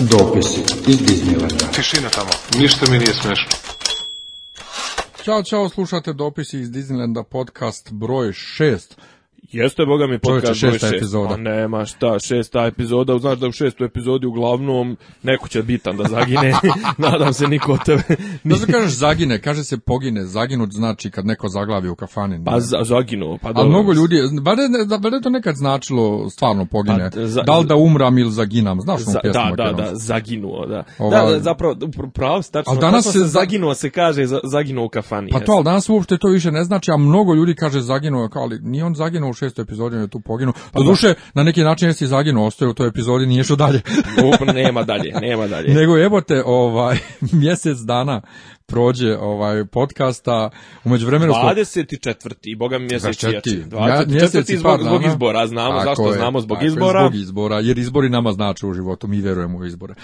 Дописи из Диснейленда. Тишина там. Ніж ти мені смеш. Ćao, čao, slušate dopisi iz Disneylanda podcast broj 6. Jeste, boga mi, podcast broj epizoda. A nema šta, šesta epizoda, znaš da u šestu epizodi uglavnom neko će bitan da zagine, nadam se niko od tebe. da se kažeš zagine, kaže se pogine, zaginut znači kad neko zaglavi u kafani. Pa zaginuo, pa dobro. A mnogo ljudi, bar je, to nekad značilo stvarno pogine, pa, da li da umram ili zaginam, znaš za, pjesmu Da, da, da, zaginuo, da. Ovaj- da, zapravo, pravo, tačno, ali danas se zaginuo se kaže, zaginuo u kafani. Pa to, ali danas uopšte to više ne znači, a mnogo ljudi kaže zaginuo, ali nije on zaginuo šestoj epizodi on je tu poginu Pa duše, na neki način jesi zaginu ostaje u toj epizodi, nije što dalje. Up, nema dalje, nema dalje. Nego jebote, ovaj, mjesec dana prođe ovaj podcasta u međuvremenu 24. boga mjesec je 24. zbog, izbora znamo zašto znamo zbog izbora zbog izbora jer izbori nama znače u životu mi vjerujemo u izbore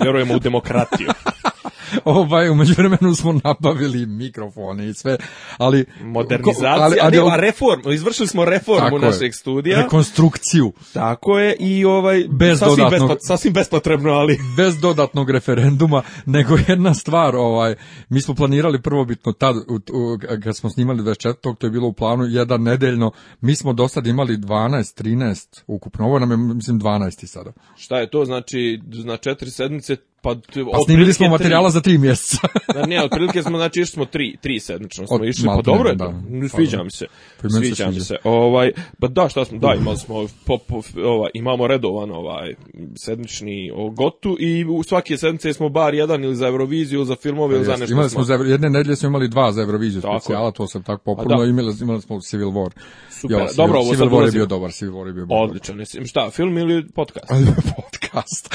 vjerujemo u demokratiju ovaj, u vremenu smo nabavili mikrofone i sve, ali... Modernizacija, ali, reform, izvršili smo reformu našeg je, studija. Rekonstrukciju. Tako je, i ovaj... Bez sasvim, dodatnog, sasvim bespotrebno, ali... Bez dodatnog referenduma, nego jedna stvar, ovaj, mi smo planirali prvobitno tad, kad smo snimali 24. to je bilo u planu jedan nedeljno, mi smo do sad imali 12, 13 ukupno, ovo nam je, mislim, 12 sada. Šta je to, znači, na četiri sedmice pa... Pa snimili smo materijala za tri mjeseca. da, ne, otprilike smo, znači, išli smo tri, tri sedmično, smo išli, pa dobro je to, pa sviđa mi se, sviđa mi se, ovaj, pa da, šta smo, da, imali smo, pop, ovaj, imamo redovan, ovaj, sedmični gotu i u svake sedmice smo bar jedan ili za Euroviziju, za filmove ili za nešto. Imali smo, za, jedne nedelje smo imali dva za Euroviziju specijala, to sam tako pa popularno imali, imali smo Civil War. Super, dobro, ovo Civil War je bio dobar, Civil War je bio dobar. Odličan, šta, film ili podcast? podcast.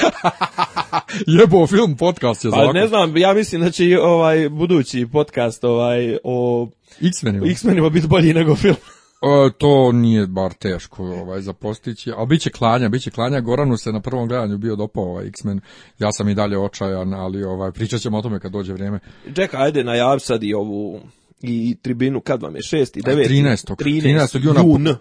Jebo film podcast je pa, ne znam, ja mislim da će ovaj budući podcast ovaj o X-menima. X-menima biti bolji nego film. E, to nije bar teško ovaj, za postići, ali bit će klanja, bit će klanja. Goranu se na prvom gledanju bio dopao ovaj X-Men, ja sam i dalje očajan, ali ovaj, pričat ćemo o tome kad dođe vrijeme. Čekaj, ajde, najav sad i ovu i tribinu kad vam je 6 i 9 13. 13.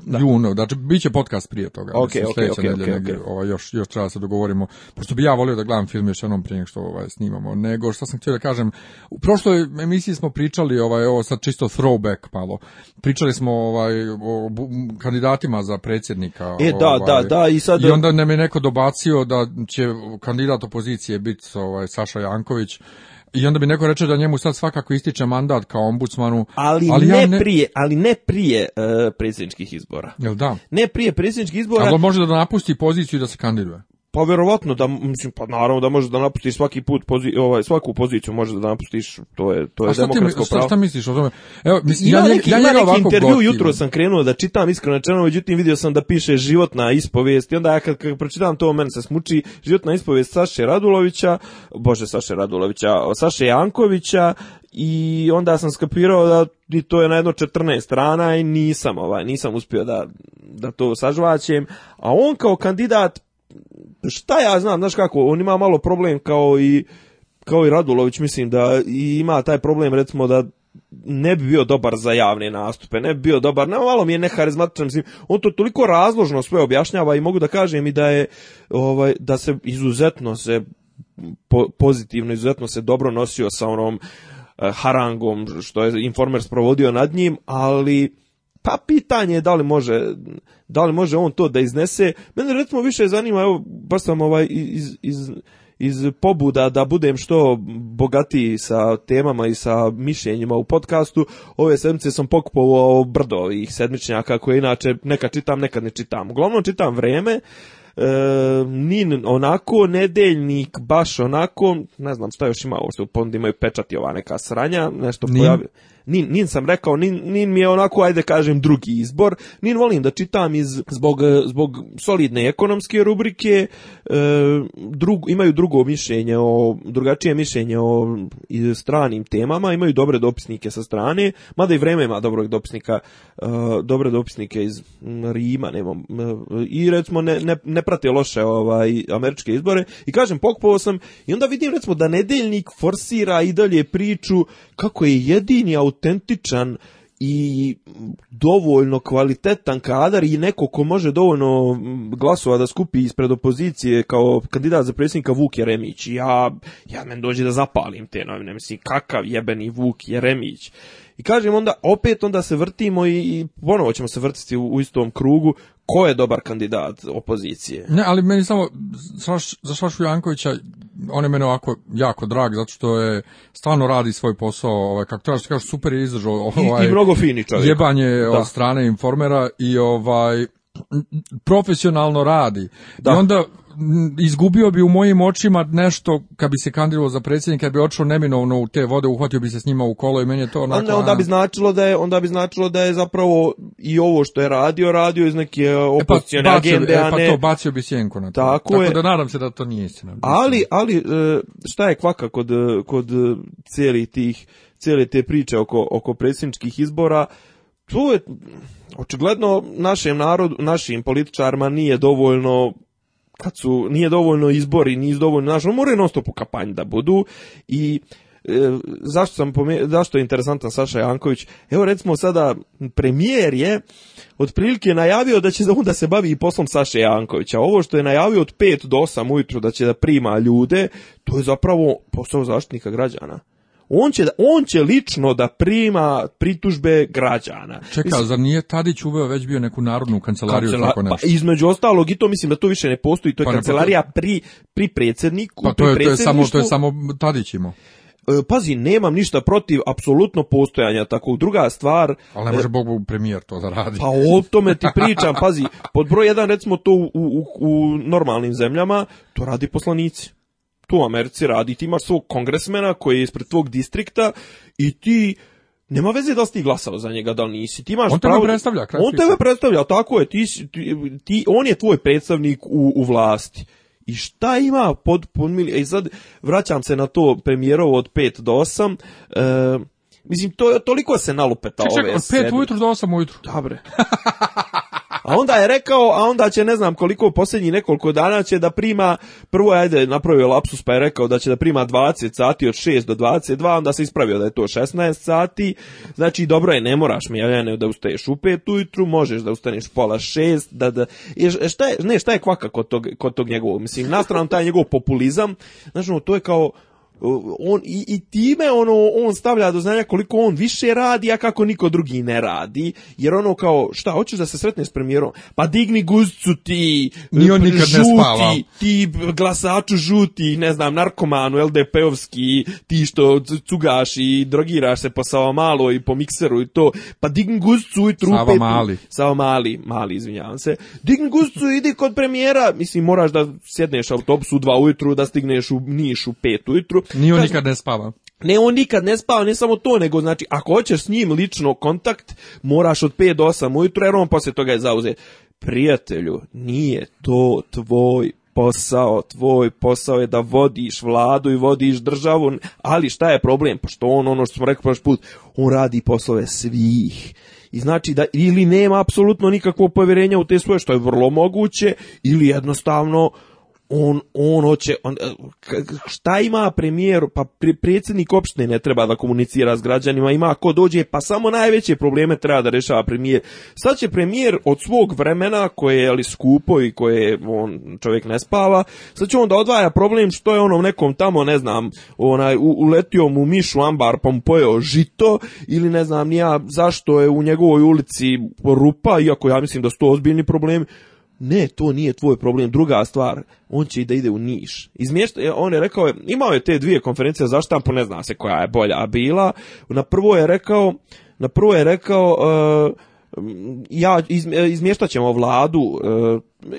juna jun, da. znači biće podcast prije toga okay, mislim, okay, okay, ovaj još još treba se dogovorimo pošto bi ja volio da gledam film još jednom prije nego što ovaj snimamo nego što sam htio da kažem u prošloj emisiji smo pričali ovaj ovo sad čisto throwback malo pričali smo ovaj o kandidatima za predsjednika e da ovaj, da da i i onda nam je neko dobacio da će kandidat opozicije biti ovaj Saša Janković i onda bi neko rečeo da njemu sad svakako ističe mandat kao ombudsmanu. Ali, ali ne, prije, ali ne prije e, predsjedničkih izbora. Jel da? Ne prije predsjedničkih izbora. Ali može da napusti poziciju i da se kandiduje. Pa verovatno da mislim pa naravno da može da napusti svaki put ovaj svaku poziciju može da napustiš to je to je demokratsko pravo. A šta misliš o tome? Evo mislim ja, neki, ja intervju jutro sam krenuo da čitam iskreno rečeno međutim video sam da piše životna ispovijest i onda ja kad, pročitam to mene se smuči životna ispovijest Saše Radulovića, bože Saše Radulovića, Saše Jankovića i onda sam skapirao da i to je na jedno 14 strana i nisam ovaj nisam uspio da da to sažvaćem, a on kao kandidat šta ja znam, znaš kako, on ima malo problem kao i kao i Radulović, mislim da ima taj problem recimo da ne bi bio dobar za javne nastupe, ne bi bio dobar, ne, malo mi je neharizmatičan, mislim, on to toliko razložno sve objašnjava i mogu da kažem i da je, ovaj, da se izuzetno se pozitivno, izuzetno se dobro nosio sa onom eh, harangom što je Informer provodio nad njim, ali pa pitanje je da li može, da li može on to da iznese. Mene recimo više zanima, evo, baš sam ovaj iz, iz, iz pobuda da budem što bogatiji sa temama i sa mišljenjima u podcastu, ove sedmice sam pokupovao brdo ovih sedmičnjaka koje inače neka čitam, nekad ne čitam. Uglavnom čitam vreme, e, nin onako, nedeljnik baš onako, ne znam šta još ima ovo što u ponudi imaju pečati ova neka sranja, nešto pojavio nin, sam rekao, nin, nin mi je onako, ajde kažem, drugi izbor, nin volim da čitam iz, zbog, zbog solidne ekonomske rubrike, e, imaju drugo mišljenje, o, drugačije mišljenje o stranim temama, imaju dobre dopisnike sa strane, mada i vreme ima dobrog dopisnika, e, dobre dopisnike iz Rima, nemam, e, i recimo ne, ne, ne prate loše ovaj, američke izbore, i kažem, pokpovo sam, i onda vidim recimo da nedeljnik forsira i dalje priču kako je jedini autentičan i dovoljno kvalitetan kadar i neko ko može dovoljno mm, glasova da skupi ispred opozicije kao kandidat za predsjednika Vuk Jeremić. Ja, ja men dođe da zapalim te novine, mislim, kakav jebeni Vuk Jeremić. I kažem onda, opet onda se vrtimo i, i ponovo ćemo se vrtiti u, istom krugu ko je dobar kandidat opozicije. Ne, ali meni samo za Slašu Jankovića on je meni ovako jako drag zato što je stvarno radi svoj posao, ovaj kako treba kažeš, super je izdržao ovaj I, mnogo fini čovjek. Jebanje od strane informera i ovaj profesionalno radi. Da. I onda izgubio bi u mojim očima nešto kad bi se kandidovao za predsjednika, kad bi otišao neminovno u te vode, uhvatio bi se s njima u kolo i meni je to onako... Onda, onda bi značilo da je onda bi značilo da je zapravo i ovo što je radio, radio iz neke opozicione e pa, agende, e pa to bacio bi sjenku na to. Tako, Tako je... da nadam se da to nije istina. Ali, ali e, šta je kvaka kod, kod e, tih cijele te priče oko, oko predsjedničkih izbora, tu je očigledno našem narodu, našim političarima nije dovoljno kad su, nije dovoljno izbori, nije dovoljno, znaš, no moraju non stop u kampanji da budu i e, zašto, sam zašto je interesantan Saša Janković? Evo recimo sada premijer je otprilike najavio da će on da se bavi i poslom Saše Jankovića. Ovo što je najavio od 5 do 8 ujutro da će da prima ljude, to je zapravo posao zaštitnika građana on će, on će lično da prima pritužbe građana. Čekaj, zar nije Tadić uveo već bio neku narodnu kancelariju? Kancela, tako pa nešto? Pa između ostalog i to mislim da to više ne postoji, to je pa kancelarija pri, pri predsjedniku. Pa to je, je samo, je samo Tadić imao e, pazi, nemam ništa protiv apsolutno postojanja tako. Druga stvar... Ali ne može e, Bog premijer to da Pa o tome ti pričam, pazi, pod broj jedan recimo to u, u, u normalnim zemljama, to radi poslanici tu u Americi radi, ti imaš svog kongresmena koji je ispred tvog distrikta i ti nema veze da si ti glasao za njega, da li nisi. Ti imaš on tebe predstavlja. on tebe predstavlja, tako je. Ti, ti, on je tvoj predstavnik u, u vlasti. I šta ima pod, pod I e, sad vraćam se na to premijerovo od 5 do 8. E, mislim, to, toliko se nalupeta ček, ček, ove od 5 ujutru do 8 ujutru. Dobre. A onda je rekao, a onda će ne znam koliko posljednji posljednjih nekoliko dana će da prima, prvo ajde napravio lapsus pa je rekao da će da prima 20 sati od 6 do 22, onda se ispravio da je to 16 sati, znači dobro je, ne moraš mi javljene da ustaješ u pet ujutru, možeš da ustaneš pola 6, da, da, šta je, ne, šta je kvaka kod tog, kod tog njegovog, mislim, na taj njegov populizam, znači to je kao, Uh, on, i, i time ono, on stavlja do znanja koliko on više radi, a kako niko drugi ne radi, jer ono kao, šta, hoćeš da se sretneš s premijerom? Pa digni guzcu ti, Ni on nikad žuti, ne spava. ti glasaču žuti, ne znam, narkomanu, LDP-ovski, ti što cugaš i drogiraš se po malo i po mikseru i to, pa digni guzcu i trupe. Sava mali. mali, mali, izvinjavam se. Digni guzcu idi kod premijera, mislim, moraš da sjedneš autobus u dva ujutru, da stigneš u nišu u pet ujutru, ni on nikad ne spava. Ne, on nikad ne spava, ne samo to, nego znači, ako hoćeš s njim lično kontakt, moraš od 5 do 8 ujutro, jer on poslije toga je zauzet. Prijatelju, nije to tvoj posao, tvoj posao je da vodiš vladu i vodiš državu, ali šta je problem? Pošto pa on, ono što smo rekli prošli put, on radi poslove svih. I znači da ili nema apsolutno nikakvo povjerenja u te svoje, što je vrlo moguće, ili jednostavno on, on hoće, on, eh, šta ima premijer, pa predsjednik opštine ne treba da komunicira s građanima, ima ko dođe, pa samo najveće probleme treba da rešava premijer. Sad će premijer od svog vremena, koje je ali skupo i koje on čovjek ne spava, sad će on da odvaja problem što je onom nekom tamo, ne znam, onaj, uletio mu miš u ambar pa mu pojeo žito, ili ne znam nija zašto je u njegovoj ulici rupa, iako ja mislim da su to ozbiljni problemi, ne, to nije tvoj problem, druga stvar, on će i da ide u Niš. Izmješta, on je rekao, imao je te dvije konferencije za štampu, ne zna se koja je bolja bila, na prvo je rekao, na prvo je rekao, e, ja e, izmještat ćemo vladu,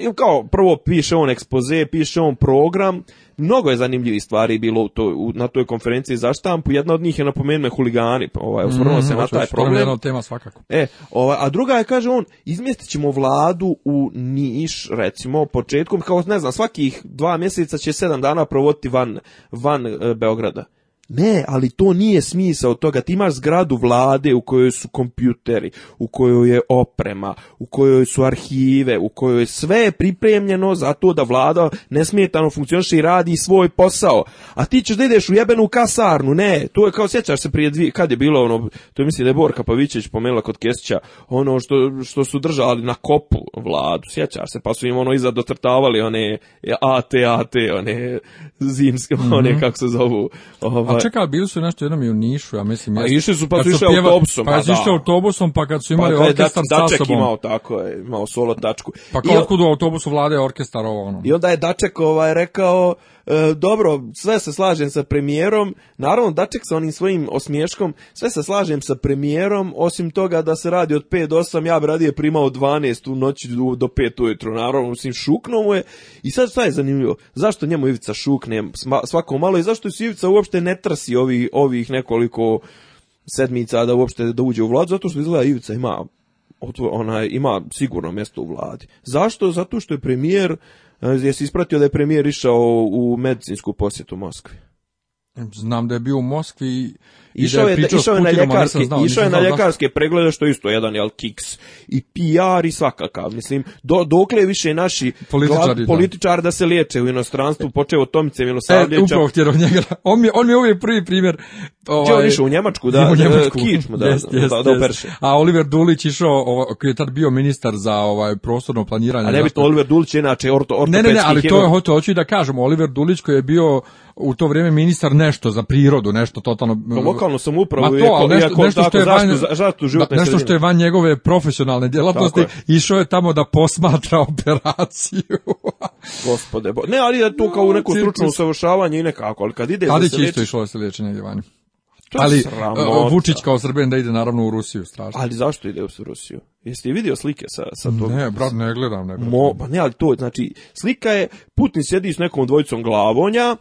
e, kao prvo piše on ekspoze, piše on program, Mnogo je zanimljivih stvari bilo u na toj konferenciji za štampu. Jedna od njih je me, huligani, pa, ovaj, osvrnuo mm-hmm, se na taj problem. tema svakako. E, ovaj, a druga je, kaže on, izmjestit ćemo vladu u Niš, recimo, početkom, kao ne znam, svakih dva mjeseca će sedam dana provoditi van, van e, Beograda. Ne, ali to nije smisao toga. Ti imaš zgradu vlade u kojoj su kompjuteri, u kojoj je oprema, u kojoj su arhive, u kojoj je sve pripremljeno za to da vlada nesmetano funkcioniš i radi svoj posao. A ti ćeš da ideš u jebenu kasarnu, ne. To je kao, sjećaš se prije dvije, kad je bilo ono, to mislim da je Borka Pavićević pomenula kod Kesića, ono što, što su držali na kopu vladu, sjećaš se, pa su im ono iza dotrtavali one AT, one zimske, mm -hmm. one kako se zovu. Ovaj, čekaj, bili su nešto jednom i u Nišu, ja mislim. A išli su, pa su išli autobusom. Pa su išli autobusom, pa kad su imali pa, e, orkestar sa daček sobom. imao tako, je, imao solo tačku. Pa kao otkud u autobusu vlade orkestar ovo ono. I onda je Daček ovaj, rekao, E, dobro, sve se slažem sa premijerom, naravno Daček sa onim svojim osmiješkom, sve se slažem sa premijerom, osim toga da se radi od 5 do 8, ja bi radije primao 12 u noći do 5 ujutro, naravno, mislim, šukno mu je. I sad šta je zanimljivo, zašto njemu Ivica šukne svako malo i zašto se Ivica uopšte ne trsi ovi, ovih nekoliko sedmica da uopšte da uđe u vladu, zato što izgleda Ivica ima ona ima sigurno mjesto u vladi. Zašto? Zato što je premijer E, jesi ispratio da je premijer išao u medicinsku posjetu Moskvi? Znam da je bio u Moskvi išao je, da, išao je na ljekarske, znao, išao je na ljekarske preglede što isto jedan jel kiks i PR i svakakav. Mislim do, dokle više naši političari, da. da. se liječe u inostranstvu, e, počeo od Tomice Milosavljevića. E, upravo njega. On mi on mi uvijek ovaj prvi primjer. Ovaj išao u Njemačku da u e, Njemačku. Kič mu da, yes, yes, da, da yes. A Oliver Dulić išao ovaj koji je tad bio ministar za ovaj prostorno planiranje. A ne bi to Oliver Dulić inače orto, Ne, ne, ne, ali to je hoću, hoću i da kažem Oliver Dulić koji je bio u to vrijeme ministar nešto za prirodu, nešto totalno nešto, nešto što je van, zaštitu, Nešto što je van njegove profesionalne djelatnosti, išao je tamo da posmatra operaciju. Gospode, ne, ali je to kao neko stručno usavršavanje i nekako, ali kad ide... Tadić isto išlo se liječi vani Ali e, sramota. Vučić kao Srben da ide naravno u Rusiju, strašno. Ali zašto ide u Rusiju? Jeste li vidio slike sa, sa tog? Ne, brat, ne gledam. Ne, pa ne, ali to, znači, slika je, Putin sjedi s nekom dvojicom glavonja,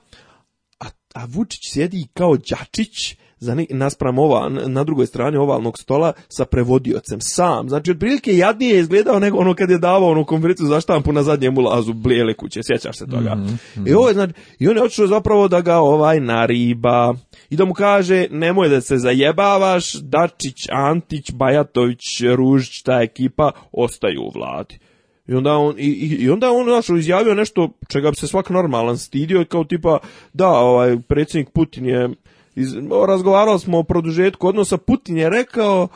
a, a Vučić sjedi kao Đačić, za naspram ova, na drugoj strani ovalnog stola sa prevodiocem sam. Znači, otprilike jadnije je izgledao nego ono kad je davao onu konferenciju za štampu na zadnjem ulazu Blijele kuće, sjećaš se toga. Mhm, mhm. I, ovo znači, I on je očeo zapravo da ga ovaj nariba i da mu kaže, nemoj da se zajebavaš, Dačić, Antić, Bajatović, Ružić, ta ekipa ostaju u vladi. I onda on, i, i onda on izjavio nešto čega bi se svak normalan stidio kao tipa da ovaj predsjednik Putin je iz, razgovarali smo o produžetku odnosa. Putin je rekao,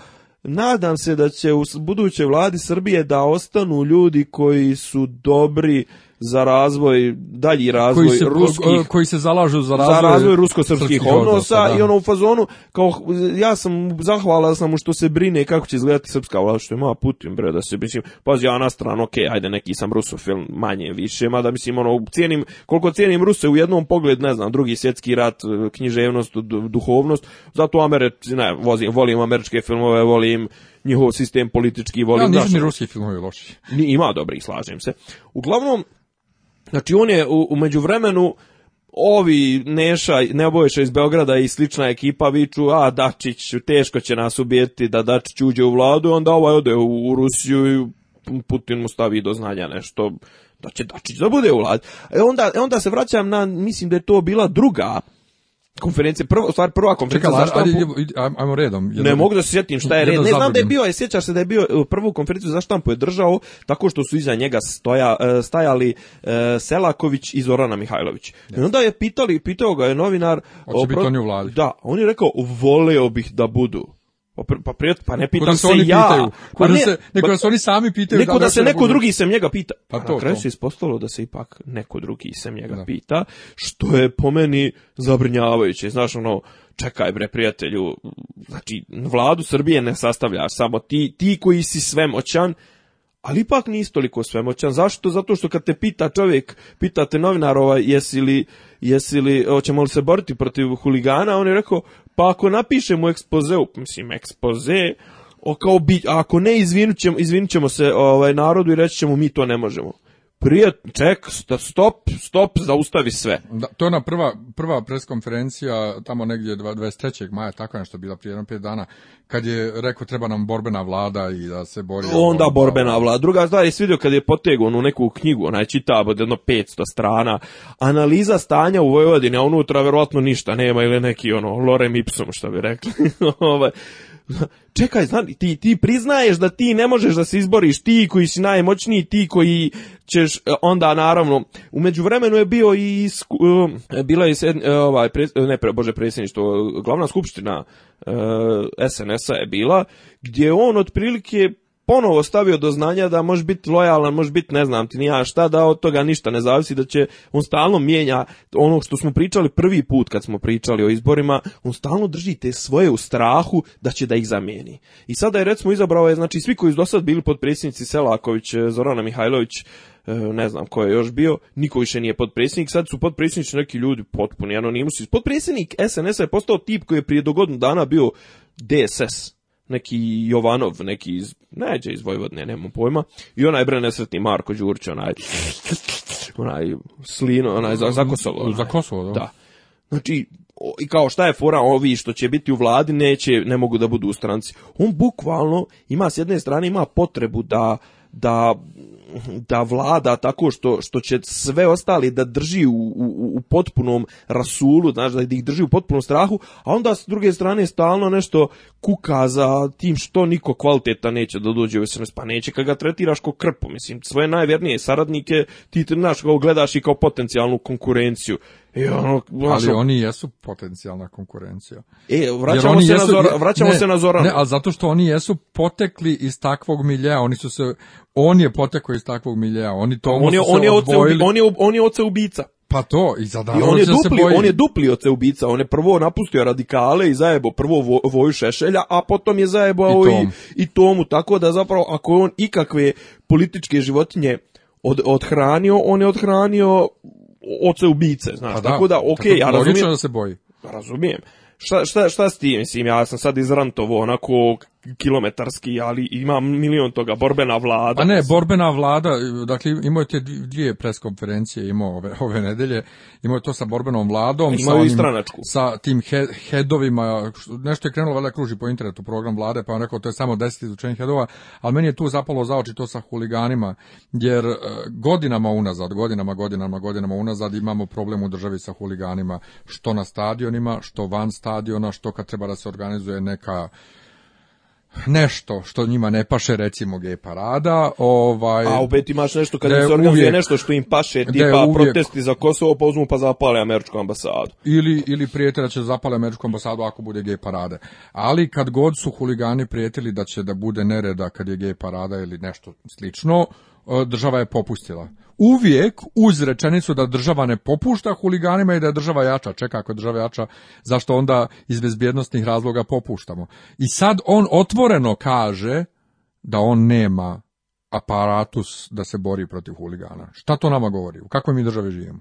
nadam se da će u budućoj vladi Srbije da ostanu ljudi koji su dobri za razvoj, dalji razvoj koji se, ruskih... Koji se zalažu za razvoj, za razvoj rusko-srpskih odnosa, i ono u fazonu, kao, ja sam zahvala sam mu što se brine kako će izgledati srpska vlada, što ima Putin, bre, da se, mislim, pazi, ja na stranu, okej, ajde, neki sam rusofil, manje, više, mada, mislim, ono, cijenim, koliko cijenim Ruse u jednom pogled, ne znam, drugi svjetski rat, književnost, duhovnost, zato Amer, ne, volim američke filmove, volim njihov sistem politički volim. Da, nisu ni ruski filmovi loši. Ni, ima dobri slažem se. Uglavnom, znači on je u, u međuvremenu ovi Neša, Nebojša iz Beograda i slična ekipa viču, a Dačić, teško će nas ubijeti da Dačić uđe u vladu, onda ovaj ode u, Rusiju i Putin mu stavi do znanja nešto da će Dačić da bude u vladi. E onda, e onda se vraćam na, mislim da je to bila druga konferencije, prvo, stvar prva konferencija za štampu. Ajde, redom. ne mogu da se sjetim šta je red. Ne znam da je bio, je sjećaš se da je bio e, prvu konferenciju za štampu je držao tako što su iza njega stoja, e, stajali e, Selaković i Zorana Mihajlović. I onda je pitali, pitao ga je novinar, Hoće biti oni vladi. Da, on je rekao voleo bih da budu. Pa, pa, prijat, pa ne pitam se, ja. Pa da se, neko da pa se oni sami pitaju. Neko da, se neko drugi sem njega pita. Pa to, na kraju se ispostavilo da se ipak neko drugi sem njega pita, što je po meni zabrinjavajuće. Znaš, ono, čekaj bre prijatelju, znači, vladu Srbije ne sastavljaš samo ti, ti koji si svemoćan, ali ipak nisi toliko svemoćan. Zašto? Zato što kad te pita čovjek, pitate novinarova jesi li, jesi li, hoćemo li se boriti protiv huligana, on je rekao, pa ako napišem u ekspozeu, mislim ekspoze, o kao bi, ako ne izvinućemo ćemo, se ovaj, narodu i reći ćemo mi to ne možemo. Prije, ček, stop, stop, zaustavi sve. Da, to je ona prva, prva preskonferencija, tamo negdje 23. maja, tako nešto bila prije pet dana, kad je rekao treba nam borbena vlada i da se bori... Onda borbena vlada. Druga stvar je vidio kad je potegao neku knjigu, ona je čitava od jedno 500 strana, analiza stanja u Vojvodini, a unutra verovatno ništa nema ili neki ono lorem ipsum što bi rekli. Ovaj, čekaj, znam, ti, ti priznaješ da ti ne možeš da se izboriš, ti koji si najmoćniji, ti koji ćeš e, onda naravno, u međuvremenu je bio i e, bila je e, ovaj ne bože predsjedništvo, glavna skupština SNS-a je bila gdje on otprilike ponovo stavio do znanja da može biti lojalan, može biti ne znam ti ja šta, da od toga ništa ne zavisi, da će on stalno mijenja ono što smo pričali prvi put kad smo pričali o izborima, on stalno drži te svoje u strahu da će da ih zamijeni. I sada je recimo izabrao je, znači svi koji su do sad bili potpredsjednici Selaković, eh, Zorana Mihajlović, eh, ne znam ko je još bio, niko više nije potpredsjednik, sad su potpredsjednici neki ljudi potpuni anonimusi. Potpredsjednik SNS-a je postao tip koji je prije do dana bio DSS, neki Jovanov, neki iz, neđe iz Vojvodne, nemam pojma. I onaj bre nesretni Marko Đurć, onaj, onaj slino, onaj za, za Za da. da. Znači, i kao šta je fora, ovi što će biti u vladi neće, ne mogu da budu u stranci. On bukvalno ima s jedne strane ima potrebu da, da da vlada tako što, što će sve ostali da drži u, u, u potpunom rasulu, znaš, da ih drži u potpunom strahu, a onda s druge strane stalno nešto kuka za tim što niko kvaliteta neće da dođe u SNS, pa neće kad ga tretiraš ko krpu, mislim, svoje najvjernije saradnike ti, znaš, gledaš i kao potencijalnu konkurenciju. I ono, ali ono oni jesu potencijalna konkurencija. E, vraćamo, se, jesu, na Zora, vraćamo se na Zoranu. Ne, ali zato što oni jesu potekli iz takvog miljea oni su se, on je potekao iz takvog miljeja, oni to on je, on oce, on, on je ubica. Pa to, i za on, je dupli, se on je dupli oce ubica, on je prvo napustio radikale i zajebo prvo vo, Voju Šešelja, a potom je zajebao I, tom. i, i Tomu, tako da zapravo ako je on ikakve političke životinje od, odhranio, on je odhranio oce ubice, znaš, pa da, tako da, okej, okay, ja razumijem. da se boji. Pa razumijem. Šta, šta, šta s tim, mislim, ja sam sad izrantovo onako kilometarski, ali ima milion toga, borbena vlada. A ne, borbena vlada, dakle imao je te dvije preskonferencije, imao ove, ove nedelje, imao je to sa borbenom vladom, Imao sa, onim, stranačku. sa tim headovima, nešto je krenulo, valjda kruži po internetu program vlade, pa on rekao to je samo deset izučenih headova, ali meni je tu zapalo za oči to sa huliganima, jer e, godinama unazad, godinama, godinama, godinama unazad imamo problem u državi sa huliganima, što na stadionima, što van stadiona, što kad treba da se organizuje neka nešto što njima ne paše, recimo gej parada, ovaj... A opet imaš nešto kad im organizuje nešto što im paše, tipa protesti za Kosovo, pa uzmu pa zapale američku ambasadu. Ili, ili prijete da će zapale američku ambasadu ako bude gej parade. Ali kad god su huligani prijetili da će da bude nereda kad je gej parada ili nešto slično, E, država je popustila. Uvijek uz rečenicu da država ne popušta huliganima i da je država jača. Čeka ako je država jača, zašto onda iz bezbjednostnih razloga popuštamo. I sad on otvoreno kaže da on nema aparatus da se bori protiv huligana. Šta to nama govori? U kakvoj mi državi živimo?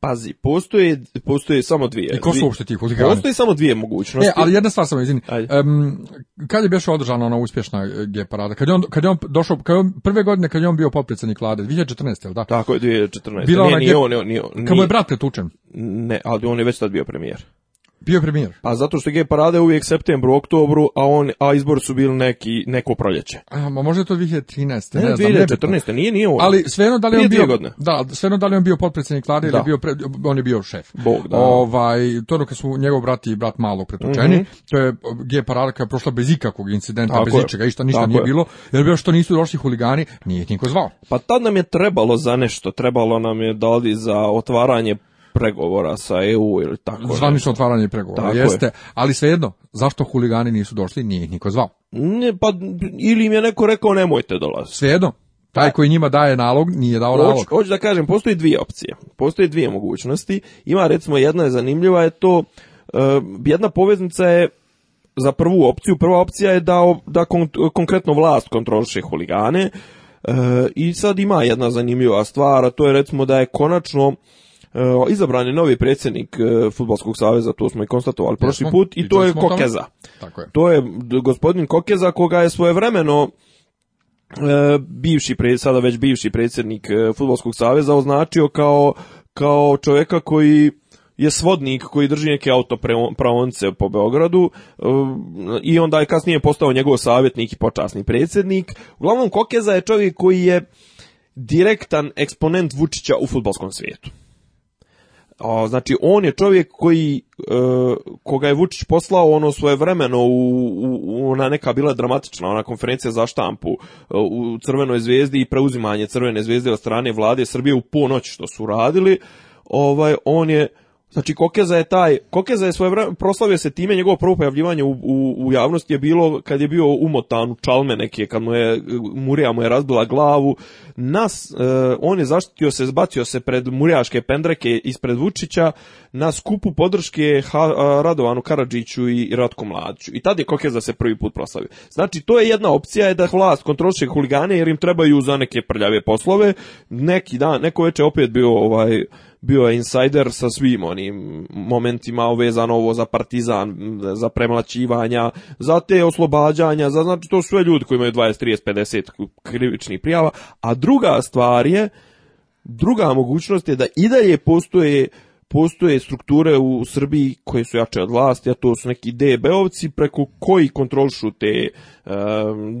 Pazi, postoje, postoje samo dvije. I ko su uopšte ti huligani? Postoje samo dvije mogućnosti. E, ali jedna stvar samo, izvini. Um, kad je bio održana ona uspješna e, G parada? Kad je on, kad je on došao, kad je on, prve godine kad je on bio potpredsjednik vlade, 2014, jel da? Tako je, 2014. Bila četrnaest. ona nije, on, nije, nije, Kad mu je brat pretučen? Ne, ali on je već tad bio premijer. Bio premijer. Pa zato što je parade uvijek septembru, oktobru, a on a izbor su bili neki neko proljeće. A ma možda to 2013. Ne, ne 2014. Nije nije ovo. Ali svejedno da li on bio godine. Da, svejedno da li on bio potpredsjednik vlade ili bio pre, on je bio šef. Bog, da. Ovaj to ono kad su njegov brat i brat malo pretučeni, mm -hmm. to je G parada koja je prošla bez ikakvog incidenta, Tako bez je. ičega, ništa ništa nije je. bilo. Jer bio što nisu došli huligani, nije ih niko zvao. Pa tad nam je trebalo za nešto, trebalo nam je da li za otvaranje pregovora sa EU ili tako. Zvanično otvaranje pregovora, jeste. Ali svejedno, zašto huligani nisu došli, nije ih niko zvao. Ne, pa, ili im je neko rekao nemojte dolaziti. Svejedno, taj koji njima daje nalog nije dao nalog. Hoću, da kažem, postoji dvije opcije, postoji dvije mogućnosti. Ima recimo jedna je zanimljiva, je to, e, jedna poveznica je za prvu opciju, prva opcija je da, da konkretno vlast kontroliše huligane, e, I sad ima jedna zanimljiva stvar, a to je recimo da je konačno E, izabran je novi predsjednik e, Futbolskog saveza, to smo i konstatovali prošli put, i to je Kokeza. Tako je. To je gospodin Kokeza koga je svojevremeno e, bivši, sada već bivši predsjednik Futbolskog saveza označio kao, kao čovjeka koji je svodnik koji drži neke autopravonce po Beogradu i onda je kasnije postao njegov savjetnik i počasni predsjednik. Uglavnom, Kokeza je čovjek koji je direktan eksponent Vučića u futbolskom svijetu. A, znači, on je čovjek koji, e, koga je Vučić poslao ono svoje vremeno u, u, ona neka bila dramatična, ona konferencija za štampu e, u Crvenoj zvijezdi i preuzimanje Crvene zvijezde od strane vlade Srbije u ponoć što su radili, ovaj, on je Znači Kokeza je taj, Kokeza je svoje vreme, proslavio se time, njegovo prvo pojavljivanje u, u, u, javnosti je bilo kad je bio umotan u Čalme neke, kad mu je, Murija mu je razbila glavu. Nas, eh, on je zaštitio se, zbacio se pred Murijaške pendreke ispred Vučića na skupu podrške eh, Radovanu Karadžiću i Ratku Mladiću. I tad je Kokeza se prvi put proslavio. Znači to je jedna opcija je da vlast kontroliše huligane jer im trebaju za neke prljave poslove. Neki dan, neko večer opet bio ovaj bio je insider sa svim onim momentima vezano ovo za partizan, za premlačivanja, za te oslobađanja, za znači to sve ljudi koji imaju 20, 30, 50 krivičnih prijava, a druga stvar je, druga mogućnost je da i dalje postoje postoje strukture u Srbiji koje su jače od vlasti, a to su neki DB-ovci preko koji kontrolšu te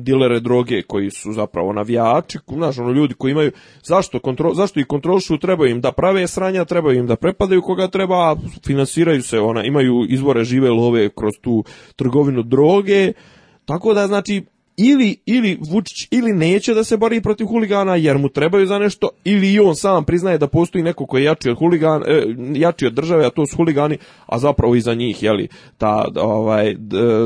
dilere droge koji su zapravo navijači, znaš, ono, ljudi koji imaju, zašto, kontrol, zašto ih kontrolšu, treba im da prave sranja, trebaju im da prepadaju koga treba, finansiraju se, ona, imaju izvore žive love kroz tu trgovinu droge, tako da, znači, ili, ili Vučić ili neće da se bori protiv huligana jer mu trebaju za nešto ili i on sam priznaje da postoji neko koji je jači od huligana e, jači od države, a to su huligani, a zapravo iza njih je ta ovaj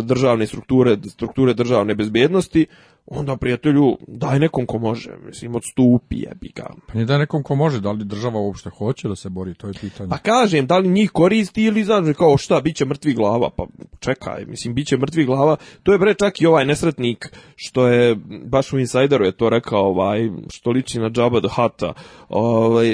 državne strukture, strukture državne bezbjednosti onda prijatelju daj nekom ko može, mislim odstupi jebi ga. Pa ne daj nekom ko može, da li država uopšte hoće da se bori, to je pitanje. Pa kažem, da li njih koristi ili znači kao šta, biće mrtvi glava, pa čekaj, mislim biće mrtvi glava, to je bre čak i ovaj nesretnik što je baš u Insajderu je to rekao ovaj što liči na Džaba the Hata, ovaj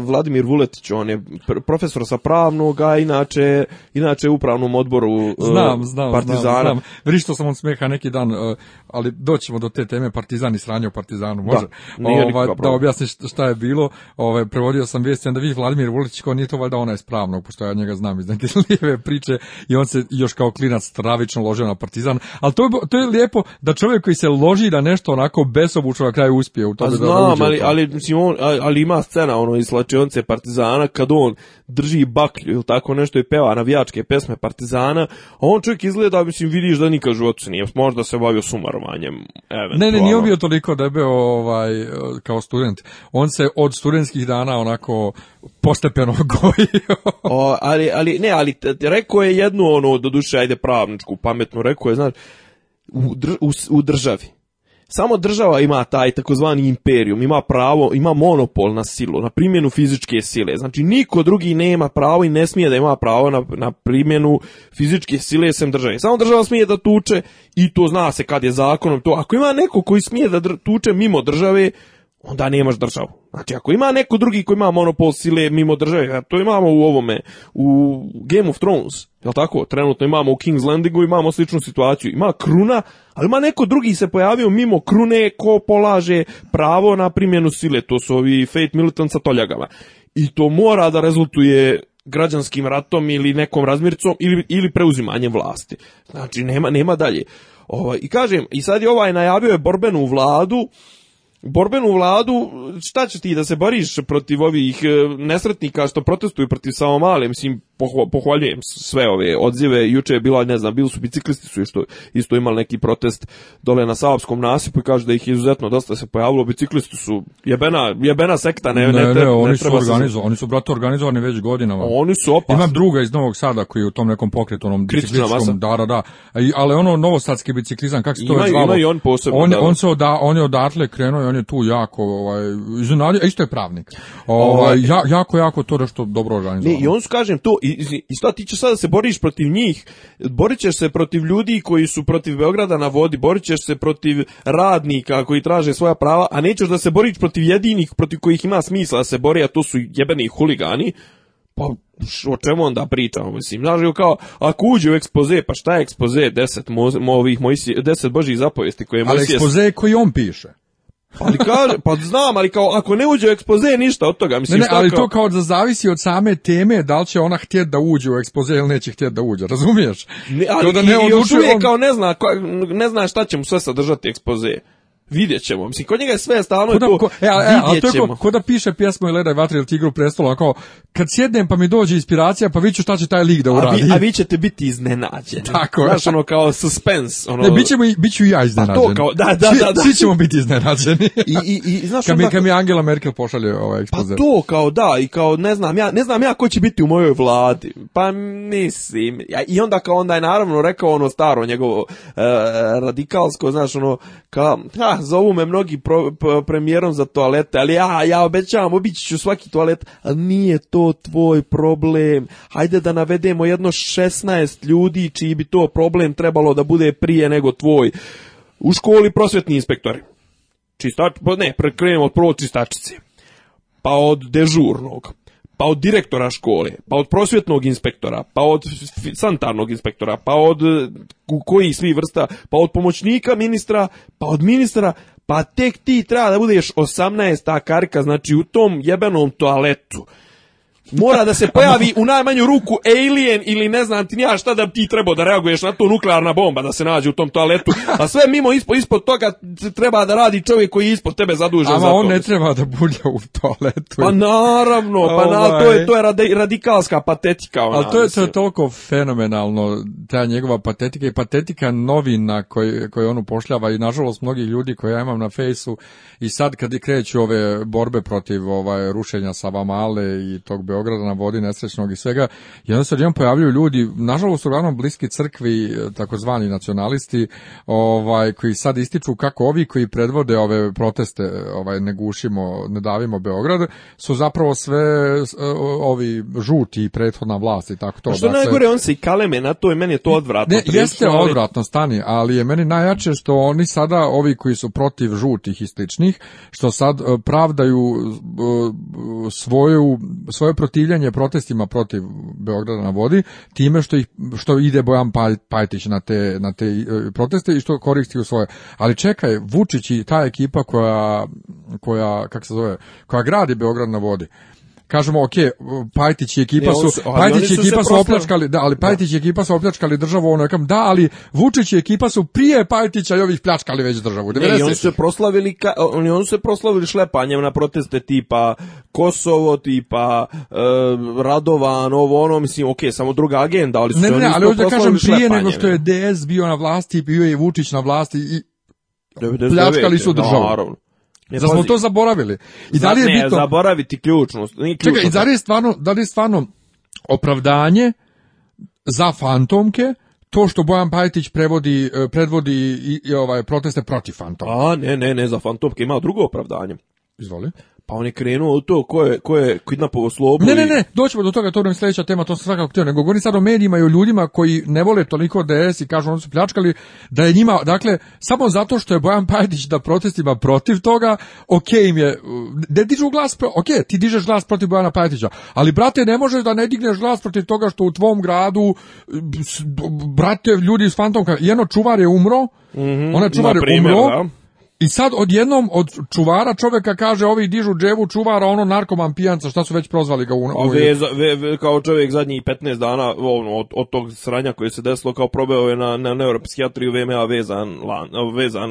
Vladimir Vuletić, on je profesor sa pravnog, a inače inače u upravnom odboru znam, eh, znam, Partizana. Znam, znam. sam od smeha neki dan, eh, ali doćemo do te teme Partizan i sranje u Partizanu, može. Da, ovaj, da objasniš šta je bilo, ovaj, prevodio sam vijesti, da vi Vladimir Vulić, kao nije to valjda ona je pošto ja njega znam iz neke lijeve priče i on se još kao klinac stravično ložio na Partizan, ali to je, to je lijepo da čovjek koji se loži na nešto onako besobučno na kraju uspije u tome. Pa znam, ali, ali, mislim, ali ima scena ono iz slačionce Partizana kad on drži baklju ili tako nešto i peva navijačke pesme Partizana, a on čovjek izgleda, mislim, vidiš da nikad životu se nije, možda se bavio sumarom, obrazovanjem. Ne, ne, nije bio toliko da ovaj, kao student. On se od studentskih dana onako postepeno gojio. ali, ali, ne, ali rekao je jednu ono, doduše, ajde pravničku, pametnu, rekao je, znaš, u, u državi samo država ima taj takozvani imperium, ima pravo, ima monopol na silu, na primjenu fizičke sile. Znači niko drugi nema pravo i ne smije da ima pravo na, na primjenu fizičke sile sem države. Samo država smije da tuče i to zna se kad je zakonom to. Ako ima neko koji smije da tuče mimo države, onda nemaš državu. Znači, ako ima neko drugi koji ima monopol sile mimo države, to imamo u ovome, u Game of Thrones, jel tako? Trenutno imamo u King's Landingu, imamo sličnu situaciju. Ima kruna, ali ima neko drugi se pojavio mimo krune ko polaže pravo na primjenu sile. To su ovi Fate Militant sa toljagama. I to mora da rezultuje građanskim ratom ili nekom razmircom ili, ili preuzimanjem vlasti. Znači, nema, nema dalje. Ovo, ovaj, I kažem, i sad je ovaj najavio je borbenu vladu, borbenu vladu, šta će ti da se boriš protiv ovih e, nesretnika što protestuju protiv samo male, mislim, pohvaljujem sve ove odzive. Juče je bila, ne znam, bili su biciklisti su isto, isto imali neki protest dole na Savskom nasipu i kažu da ih izuzetno dosta se pojavilo. Biciklisti su jebena, jebena sekta, ne, ne, ne, ne oni su organizo, oni su brato organizovani već godinama. Oni su opasni. Imam druga iz Novog Sada koji je u tom nekom pokretu, onom biciklističkom, da, da, da. Ali ono novosadski biciklizam, kako se to ima, Ima i on posebno. On, on, se oda, on je odatle krenuo i on je tu jako ovaj, isto je pravnik. Ovaj-, ovaj, ja, jako, jako to da što dobro organizovao I on su, kažem, i, i šta ti ćeš sada se boriš protiv njih? Borit ćeš se protiv ljudi koji su protiv Beograda na vodi, borit ćeš se protiv radnika koji traže svoja prava, a nećeš da se boriš protiv jedinih protiv kojih ima smisla da se bori, a to su jebeni huligani. Pa o čemu onda pričamo, mislim, znaš, kao, ako uđe u ekspoze, pa šta je ekspoze, deset, mo, mo, ovih, moj, deset božih zapovesti koje Mojsije... Ali ekspoze koji on piše. Ali kaže, pa znam, ali kao ako ne uđe u ekspoze ništa od toga, mislim ne, ne, ali to kao da zavisi od same teme, da li će ona htjeti da uđe u ekspoze ili neće htjeti da uđe, razumiješ? Ne, ali to da ne i, odlučuje, još uvijek kao ne zna, ne zna šta će mu sve sadržati ekspoze vidjet ćemo. Mislim, kod njega je sve stalno ko da, ko, e, a e, to je ko, ko da piše pjesmu i ledaj vatre ili tigru prestola, kao kad sjednem pa mi dođe inspiracija, pa ću šta će taj lik da uradi. A vi, a vi ćete biti iznenađeni. Tako Znaš, ono kao suspense. Ono... Ne, bit, ćemo, bit ću i ja iznenađen. Pa to kao, da, da, da. da. Svi, ćemo biti iznenađeni. I, i, i, znaš, kad, mi, kad mi Angela Merkel pošalje ovaj ekspozer. Pa to kao da, i kao ne znam ja, ne znam ja ko će biti u mojoj vladi. Pa mislim. I onda kao onda je naravno rekao ono staro njegovo uh, radikalsko, znaš, ono, kao, ha, zovu me mnogi pro, premijerom za toalete, ali ja, ja obećavam, obići ću svaki toalet, A nije to tvoj problem. Hajde da navedemo jedno 16 ljudi čiji bi to problem trebalo da bude prije nego tvoj. U školi prosvetni inspektori. Čistač, pa ne, prekrenemo od prvo Pa od dežurnog, pa od direktora škole, pa od prosvjetnog inspektora, pa od sanitarnog inspektora, pa od e, koji svi vrsta, pa od pomoćnika ministra, pa od ministra, pa tek ti treba da budeš 18 ta karika, znači u tom jebenom toaletu mora da se pojavi u najmanju ruku alien ili ne znam ti nija šta da ti treba da reaguješ na to nuklearna bomba da se nađe u tom toaletu. A sve mimo ispod, ispod toga treba da radi čovjek koji je ispod tebe zadužen Ama za to. on ne treba da bulja u toaletu. Pa naravno, pa to je, ovaj. to je radikalska patetika. Ona, Ali to je, to je toliko fenomenalno, ta njegova patetika i patetika novina koje, koje on upošljava i nažalost mnogi ljudi koje ja imam na fejsu i sad kad kreću ove borbe protiv ovaj, rušenja Savamale i tog Beograda na vodi nesrećnog i svega. I onda se pojavljuju ljudi, nažalost uglavnom bliski crkvi, e, takozvani nacionalisti, ovaj, koji sad ističu kako ovi koji predvode ove proteste, ovaj, ne gušimo, ne davimo Beograd, su zapravo sve e, ovi žuti i prethodna vlast i tako to. što najgore, on se i kaleme na to i meni je to odvratno. Ne, jeste odvratno, stani, ali je meni najjače što oni sada, ovi koji su protiv žutih i sličnih, što sad e, pravdaju svoju, svoje protivljanje protestima protiv Beograda na vodi time što ih što ide Bojan pa-, Pajtić na te na te e, proteste i što koristi u svoje. Ali čekaj, Vučić i ta ekipa koja koja kako se zove, koja gradi Beograd na vodi kažemo ok, Pajtić i ekipa su Pajtić i ekipa su opljačkali, da, ali Pajtić i ekipa su opljačkali državu ono kam, da, ali Vučić i ekipa su prije Pajtića i ovih pljačkali već državu. Ne, i oni su se proslavili oni su se proslavili šlepanjem na proteste tipa Kosovo, tipa e, Radovan, ovo ono, mislim, ok, samo druga agenda, ali su ne, ne, ali hoću da kažem prije nego što je DS bio na vlasti, bio je Vučić na vlasti i pljačkali su državu. Naravno. Ne, smo to zaboravili? I da li je ne, zaboraviti ključno. Čekaj, i da li je stvarno, da li je stvarno opravdanje za fantomke to što Bojan Pajtić prevodi, e, predvodi i, i ovaj proteste protiv fantoma? A, ne, ne, ne, za fantomke ima drugo opravdanje. Izvoli. Pa on je krenuo u to ko je, ko je kidnapovo slobu. Ne, ne, ne, doćemo do toga, to nam je sljedeća tema, to sam svakako htio. Nego govorim sad o medijima i o ljudima koji ne vole toliko DS i kažu oni su pljačkali, da je njima, dakle, samo zato što je Bojan Pajdić da protestima protiv toga, ok im je, ne dižu glas, ok, ti dižeš glas protiv Bojana Pajdića, ali brate, ne možeš da ne digneš glas protiv toga što u tvom gradu, brate, ljudi iz Fantomka, jedno čuvar je umro, mm ona čuvar je umro, i sad odjednom od čuvara čovjeka kaže ovi dižu dževu čuvara ono narkoman pijanca šta su već prozvali ga u, u... A kao čovjek zadnjih 15 dana ono, od, od tog sranja koje se desilo kao probeo je na na neuropsihijatriju VMA vezan lan, vezan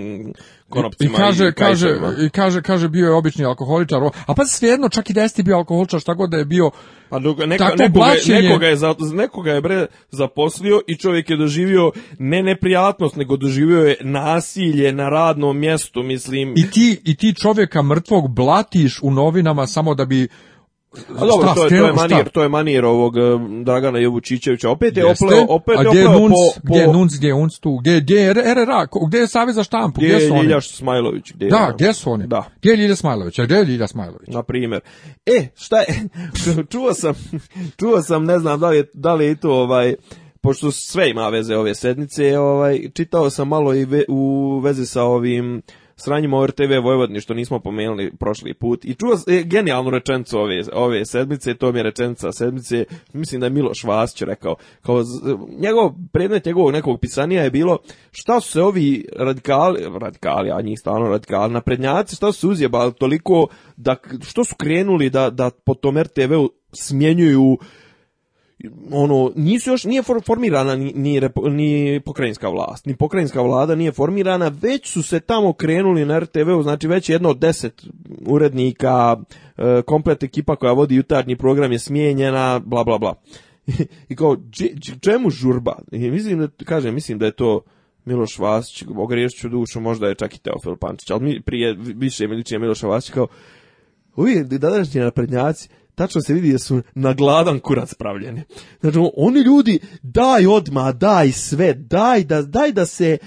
I, i, kaže, kaže, i kaže, kaže bio je obični alkoholičar. A pa svejedno čak i da jeste bio alkoholičar šta god da je bio pa dok, nekoga, nekoga, je, za, nekoga je bre zaposlio i čovjek je doživio ne neprijatnost, nego doživio je nasilje na radnom mjestu, mislim. I ti, i ti čovjeka mrtvog blatiš u novinama samo da bi a dobro, to je, to je manir, to je manir ovog e, Dragana Jovučićevića. Opet je opet opleo, opet je opleo po, po... Gdje je Nunc, gdje je Unc tu, gdje, gdje je RRA, gdje je Savez za štampu, gdje, gdje su oni? Gdje je Smajlović, gdje Da, gdje su oni? Da. Gdje je Ljilja Smajlović, gdje je Ljilja Smajlović? Na primjer. E, šta je, čuo sam, čuo sam, ne znam da li je, da li je to ovaj, pošto sve ima veze ove sednice, ovaj, čitao sam malo i ve, u vezi sa ovim sranjimo RTV Vojvodini što nismo pomenuli prošli put. I čuo e, genijalnu rečenicu ove, ove sedmice, to mi je rečenica sedmice, mislim da je Miloš Vasić rekao. Kao, njegov predmet njegovog nekog pisanja je bilo šta su se ovi radikali, radikali, a njih stalno radikali, naprednjaci, šta su se uzjebali toliko da, što su krenuli da, da po tom RTV-u smjenjuju ono, nisu još, nije formirana ni, ni, ni pokrajinska vlast, ni pokrajinska vlada nije formirana, već su se tamo krenuli na RTV-u, znači već jedno od deset urednika, e, komplet ekipa koja vodi jutarnji program je smijenjena, bla, bla, bla. I kao, čemu žurba? I mislim da, kažem, mislim da je to Miloš Vasić, ogrešću dušu, možda je čak i Teofil Pančić, ali mi prije više Miličija Miloša Vasić kao, uvijek današnji naprednjaci, tačno se vidi da su na gladan kurac pravljeni. Znači, oni ljudi daj odma, daj sve, daj da, daj da se,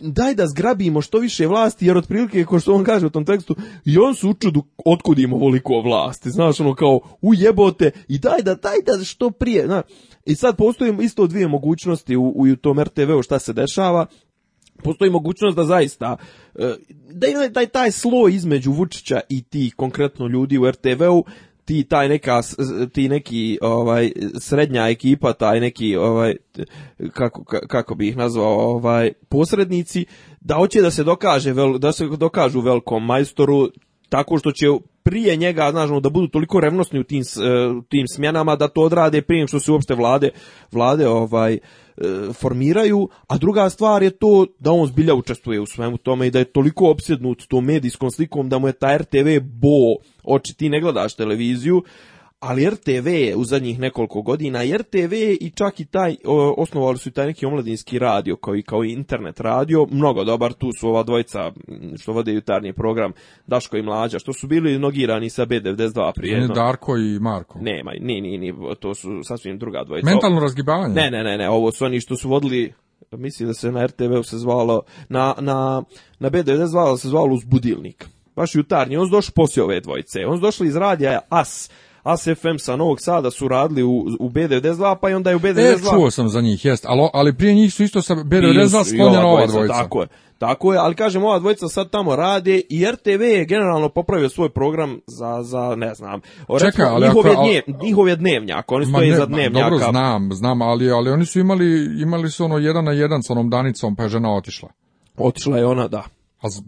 daj da zgrabimo što više vlasti, jer otprilike, kao što on kaže u tom tekstu, i on su učudu otkud im ovoliko vlasti, znaš, ono kao ujebote i daj da, daj da što prije, znaš. I sad postoji isto dvije mogućnosti u, u tom RTV-u šta se dešava, postoji mogućnost da zaista e, da je taj, taj sloj između Vučića i ti konkretno ljudi u RTV-u ti taj neka ti neki ovaj srednja ekipa taj neki ovaj kako kako ih nazvao ovaj posrednici da hoće da se dokaže da se dokažu velkom majstoru tako što će prije njega znači da budu toliko revnosni u tim eh, tim smjenama da to odrade prije što se uopšte vlade vlade ovaj E, formiraju, a druga stvar je to da on zbilja učestvuje u svemu tome i da je toliko opsjednut tom medijskom slikom da mu je ta RTV bo, oči ti ne gledaš televiziju, ali RTV je u zadnjih nekoliko godina, i RTV i čak i taj, osnovali su i taj neki omladinski radio, koji kao internet radio, mnogo dobar, tu su ova dvojica što vode jutarnji program Daško i Mlađa, što su bili nogirani sa B92 prije. Ne, Darko i Marko. Nema, ni, ni, ni, to su sasvim druga dvojica. Mentalno razgibavanje? Ne, ne, ne, ne, ovo su oni što su vodili mislim da se na rtv se zvalo, na, na, na B92 zvalo, se zvalo Uzbudilnik. Baš jutarnji, on su došli poslije ove dvojice. On su došli iz radija As, ASFM sa Novog Sada su radili u, u B92, pa i onda je u B92... E, čuo sam za njih, jest, ali, ali prije njih su isto sa B92 sklonjena ova Tako je, tako je, ali kažem, ova dvojica sad tamo rade i RTV je generalno popravio svoj program za, za ne znam, Čeka, ali njihov, ako, njihov je dnevnjak, oni stoje za dnevnjaka. Dobro, znam, znam, ali, ali oni su imali, imali su ono jedan na jedan sa onom Danicom, pa je žena otišla. Otišla je ona, da. A z,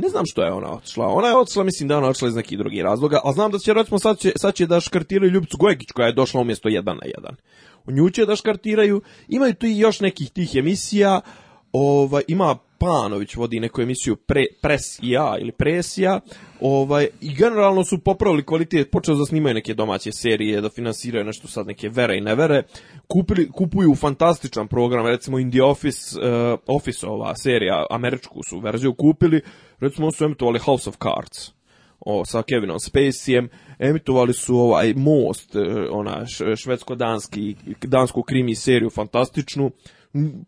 Ne znam što je ona otišla. Ona je otišla, mislim da je ona otišla iz nekih drugih razloga, a znam da će, recimo, sad će, sad će da škartiraju Ljubicu Gojegić koja je došla umjesto jedan na jedan. U nju će da škartiraju, imaju tu i još nekih tih emisija, Ova, ima Panović vodi neku emisiju pre, Pres i ja ili Presija ovaj, i generalno su popravili kvalitet, počeli da snimaju neke domaće serije, da finansiraju nešto sad neke vere i nevere, Kupili, kupuju fantastičan program, recimo Indie Office, uh, eh, Office ova serija, američku su verziju kupili, recimo su emitovali House of Cards, o, sa Kevinom Spaceyem, emitovali su ovaj Most, eh, ona švedsko-danski, dansku krimi seriju fantastičnu,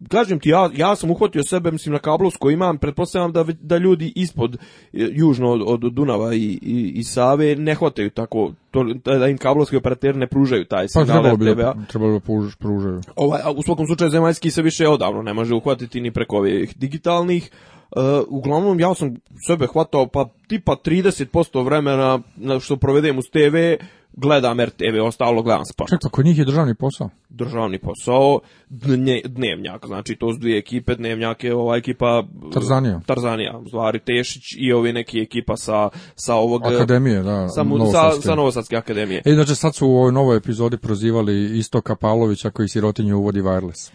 kažem ti, ja, ja sam uhvatio sebe, mislim, na kablovsku imam, pretpostavljam da, da ljudi ispod, e, južno od, Dunava i, i, Save ne hvataju tako, to, da im kablovski operateri ne pružaju taj pa signal pa, treba bi, trebalo pružaju. Ovaj, u svakom slučaju zemaljski se više odavno ne može uhvatiti ni preko ovih digitalnih, Uh, uglavnom ja sam sebe hvatao pa tipa 30% vremena što provedem uz TV gledam RTV, ostalo gledam sport. Čekaj, pa kod njih je državni posao? Državni posao, dne, dnevnjak, znači to su dvije ekipe, dnevnjak je ova ekipa... E, Tarzanija. Tarzanija, Zvari Tešić i ovi neki ekipa sa, sa ovog... E, akademije, da, sa, Novosadske. Sa, Novosadske akademije. E, inače, sad su u ovoj novoj epizodi prozivali Istoka Kapalovića koji sirotinju uvodi wireless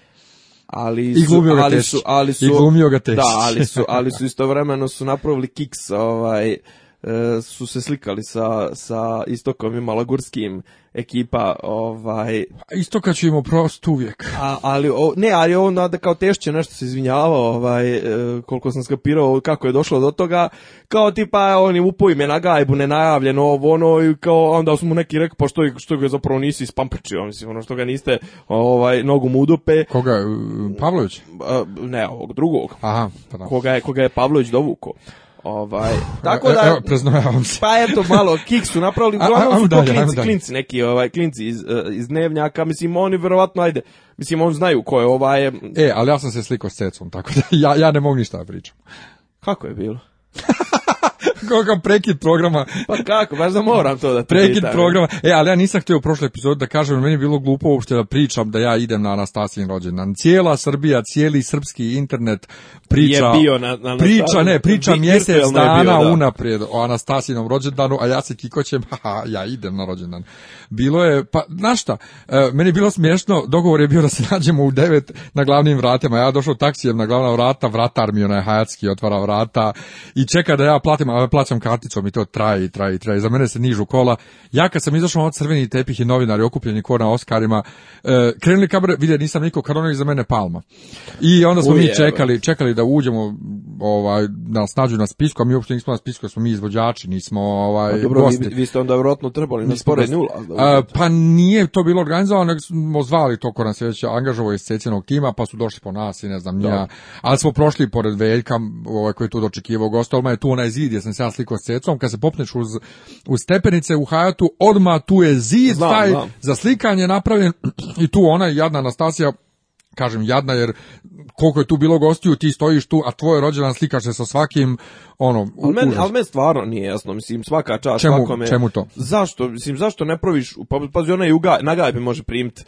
ali su, I ali su, ali su, I ga tešić. Da, ali su, ali su istovremeno su napravili kiks ovaj, E, su se slikali sa, sa istokom i malagurskim ekipa ovaj istoka će im oprost uvijek a, ali ne ali on da kao tešće nešto se izvinjava ovaj e, koliko sam skapirao kako je došlo do toga kao tipa oni upo je na gajbu nenajavljeno ovo ono i kao onda su mu neki rekli pa što što ga zapravo nisi ispamprčio mislim ono što ga niste ovaj nogu mudupe koga Pavlović ne ovog drugog aha pa koga je koga je Pavlović dovuko Ovaj, tako e, da, evo, preznajavam Pa eto, malo kik su napravili, uglavnom su to klinci, klinci, neki ovaj, klinci iz, e, iz Dnevnjaka, mislim, oni verovatno, ajde, mislim, on znaju ko je ovaj... E, ali ja sam se slikao s cecom, tako da ja, ja ne mogu ništa da pričam. Kako je bilo? Kakav prekid programa. Pa kako, baš da moram to da Prekid programa. E, ali ja nisam htio u prošloj epizodi da kažem, meni je bilo glupo uopšte da pričam da ja idem na Anastasijin rođendan. Cijela Srbija, cijeli srpski internet priča. Je bio na, priča, ne, priča mjesec dana bio, da. unaprijed o Anastasijinom rođendanu, a ja se kikoćem, haha, ja idem na rođendan. Bilo je, pa, znaš šta, e, meni je bilo smiješno, dogovor je bio da se nađemo u devet na glavnim vratima. Ja došao taksijem na glavna vrata, vratar mi onaj hajatski otvara vrata i čeka da ja platim, a plaćam karticom i to traje i traje i traje. Za mene se nižu kola. Ja kad sam izašao od crveni tepih i novinari okupljeni ko na Oscarima, e, krenuli kamere, vidio nisam niko, Karona za mene Palma. I onda smo mi čekali, čekali da uđemo ovaj, nas snađu na spisku, a mi uopšte nismo na spisku, jer smo mi izvođači, nismo ovaj, dobro, Vi, ste onda vjerojatno trebali na spore ulaz. pa nije to bilo organizovano, nego smo zvali to ko nas već angažovao iz cecijenog tima, pa su došli po nas i ne znam ja. Ali smo prošli pored Veljka, ovaj, koji je tu dočekivao gosta, odmah je tu onaj zid, ja sam se ja slikao s cecom, kad se popneš uz, uz stepenice u Hajatu, odmah tu je zid, taj za slikanje napravljen i tu ona jadna Anastasija kažem jadna jer koliko je tu bilo gostiju ti stojiš tu a tvoj rođendan slikaš se sa svakim ono al men al men stvarno nije jasno mislim svaka čast čemu, svakome to zašto mislim zašto ne proviš pa pazi ona juga na gajbi može primiti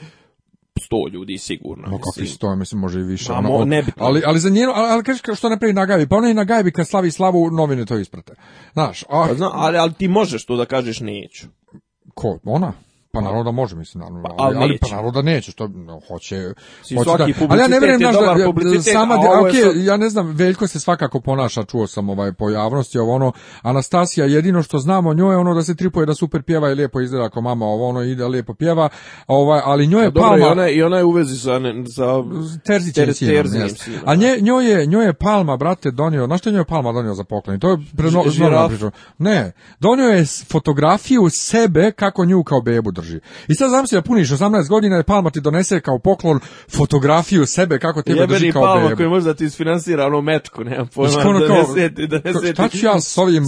100 ljudi sigurno. Kako kakvi sto, mislim može i više. Ono, ali, ali za njeno, ali, kažeš što ne pravi na gajbi, pa ona i na gajbi kad slavi slavu novine to isprate. Znaš, ah. a... Pa zna, ali, ali ti možeš to da kažeš neću. Ko, ona? Pa naravno da može, mislim, naravno. Pa, ali, pa naravno da neće, što hoće... hoće da, ali ja ne vjerujem, da, ja, sama, okay, ja ne znam, Veljko se svakako ponaša, čuo sam ovaj, po javnosti, ovo ono, Anastasija, jedino što znamo njoj je ono da se tripuje, da super pjeva i lijepo izgleda ako mama, ovo ono ide, lijepo pjeva, ovaj, ali njoj je palma... I ona, je u vezi sa... sa ter, sinom, A nje, njoj, je, njoj je palma, brate, donio, znaš što njoj je palma donio za poklon? To je preno, Ne, donio je fotografiju sebe kako nju kao bebu drži. I sad znam se da puniš 18 godina i Palma ti donese kao poklon fotografiju sebe kako tebe drži kao bebe. Jebeni Palma koji možda ti isfinansira ono metku, nemam pojma, da donese ti, Šta ću ja s ovim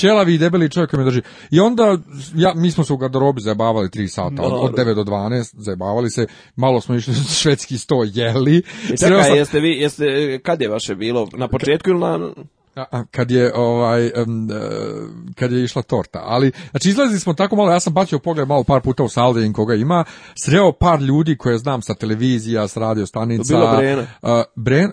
čelavi i debeli čovjek koji me drži? I onda, ja, mi smo se u garderobi zajebavali 3 sata, od, od 9 do 12 zajebavali se, malo smo išli švedski sto jeli. E, čekaj, jeste vi, jeste, kad je vaše bilo? Na početku ili na kad je ovaj e, kad je išla torta. Ali znači izlazili smo tako malo, ja sam bacio pogled malo par puta u Saldin koga ima, sreo par ljudi koje znam sa televizija, s radio stanica. To Brena. Bren,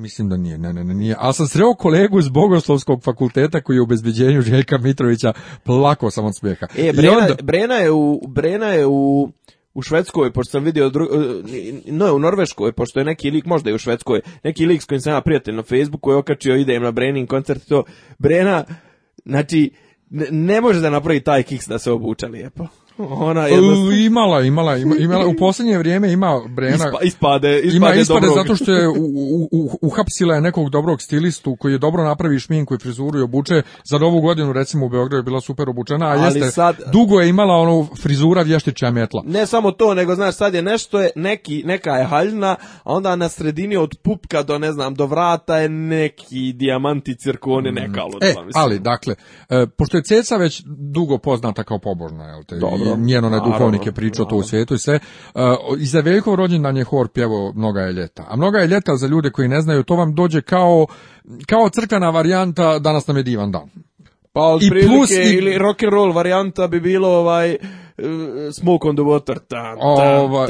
mislim da nije, ne, ne, ne, nije. Ali sam sreo kolegu iz Bogoslovskog fakulteta koji je u bezbjeđenju Željka Mitrovića, plako sam od smijeha. E, Brena, Brena je u Brena je u u Švedskoj, pošto sam vidio, dru... E, no u Norveškoj, pošto je neki lik, možda i u Švedskoj, neki lik s kojim sam ja prijatelj na Facebooku je okačio, idem na Brenin koncert to. Brena, znači, ne, ne može da napravi taj kiks da se obuča lijepo. Ona pa, je imala, imala, imala, u posljednje vrijeme ima Brena ispade, ispade, ima ispade zato što je uhapsila je nekog dobrog stilistu koji je dobro napravi šminku i frizuru i obuče. Za novu godinu recimo u Beogradu je bila super obučena, a jeste sad, dugo je imala onu frizura vještića metla. Ne samo to, nego znaš sad je nešto je neki neka je haljna, a onda na sredini od pupka do ne znam do vrata je neki dijamanti cirkone mm. neka e, ali dakle, e, pošto je Ceca već dugo poznata kao pobožna, jel te? njeno na je pričao to u svijetu i sve. E, I za veliko rođendan je hor pjevo Mnoga je ljeta. A Mnoga je ljeta za ljude koji ne znaju, to vam dođe kao, kao crkana varijanta Danas nam je divan dan. Pa I ili rock'n'roll varijanta bi bilo ovaj Eh, smoke on the water, tan, ovaj.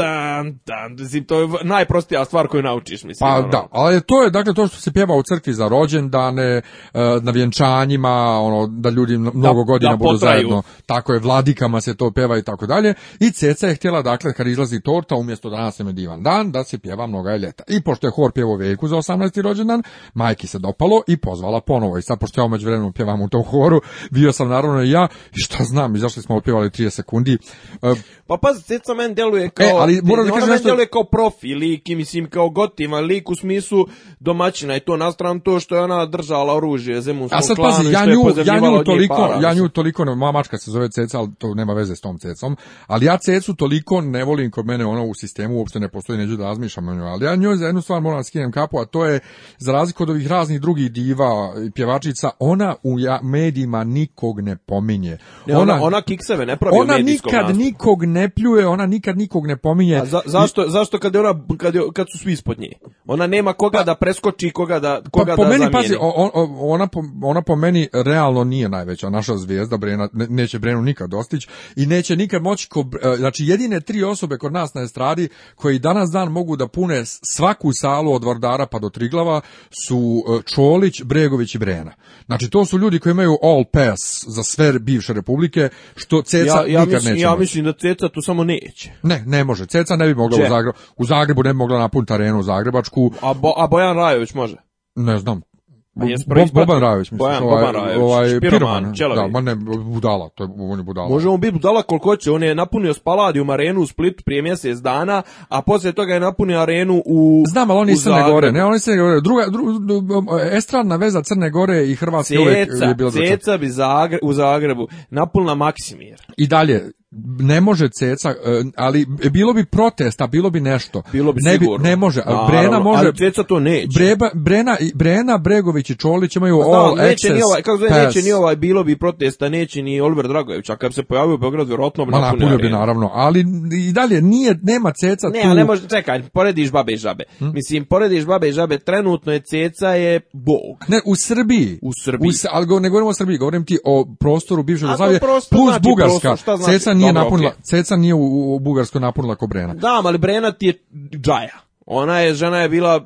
to je najprostija stvar koju naučiš, mislim. Pa ono. da, ali to je, dakle, to što se pjeva u crkvi za rođendane, eh, na vjenčanjima, ono, da ljudi mnogo godina da budu zajedno, tako je, vladikama se to pjeva i tako dalje, i Ceca je htjela, dakle, kad izlazi torta, umjesto danas se medivan divan dan, da se pjeva mnoga je ljeta. I pošto je hor pjevo veku za 18. rođendan, majki se dopalo i pozvala ponovo. I sad, pošto ja umeđu vremenu pjevam u tom horu, bio sam naravno i ja, i šta znam, izašli smo opjevali 30 sekundi, Of. Pa pazi, Ceca meni deluje e, kao... E, ali mora da kažem nešto... deluje kao profi lik mislim kao gotivan lik u smislu domaćina i to na stranu to što je ona držala oružje zemu A sad ja nju, ja nju toliko, ja nju toliko, moja mačka se zove Ceca, ali to nema veze s tom Cecom, ali ja Cecu toliko ne volim kod mene ono u sistemu uopšte ne postoji, neću da razmišljam o njoj, ali ja nju za jednu stvar moram skinem kapu, a to je za razliku od ovih raznih drugih diva i pjevačica, ona u medijima nikog ne pominje. ona, ona, ona kikseve ne pravi Ona nikad nikog ne pljuje, ona nikad nikog ne pominje. za, zašto, zašto kad, je ona, kad, je, kad su svi ispod nje? Ona nema koga pa- da preskoči, koga da, pa koga pa, po da meni, zamijeni. Pazi, ona, po, ona po meni realno nije najveća naša zvijezda, Brena, neće Brenu nikad dostići i neće nikad moći, ko, eh, znači jedine tri osobe kod nas na estradi koji danas dan mogu da pune svaku salu od Vardara pa do Triglava su eh, Čolić, Bregović i Brena. Znači to su ljudi koji imaju all pass za sve bivše republike, što Ceca ja, ja nikad mislim, neće Ja mislim da Ceca tu samo neće. Ne, ne može. Ceca ne bi mogla Če? u Zagrebu. U Zagrebu ne bi mogla napuniti arenu Zagrebačku. A, bo, a Bojan Rajović može? Ne znam. Bo, Boban Rajović, mislim, Bojan, ovaj, Boban Rajović, ovaj, Špiroman, Čelovi. Da, ma ne, budala, to je, on je budala. Može on biti budala koliko će, on je napunio Spaladium arenu u Splitu prije mjesec dana, a poslije toga je napunio arenu u Znam, ali oni Crne Gore, ne, oni Crne Gore. Druga, dru, um, estradna veza Crne Gore i Hrvatske ceca, uvijek je bila Ceca bi Zagre, u Zagrebu napunila Maksimir. I dalje, ne može ceca, e, ali bilo bi protesta, bilo bi nešto. Bilo bi ne, bi, ne može, Brena može. Ali ceca to neće. Breba, Brena, Brena, Bregović i Čolić imaju pa all neće ni ovaj, kako zove, neće ni ovaj, bilo bi protesta, neće ni Oliver Dragojević, a kad se pojavio u verovatno vjerojatno bi napunio bi naravno, ali i dalje nije, nema ceca ne, tu. Ne, ne može, čekaj, porediš babe i žabe. Hm? Mislim, porediš babe i žabe, trenutno je ceca je bog. Ne, u Srbiji. U Srbiji. U, ali ne govorimo o Srbiji, govorim ti o prostoru bivšeg Jugoslavije plus znači Bugarska. Znači ceca nije napunila, Ceca nije u, u Bugarskoj napunila ko Brena. Da, ali Brena ti je džaja. Ona je, žena je bila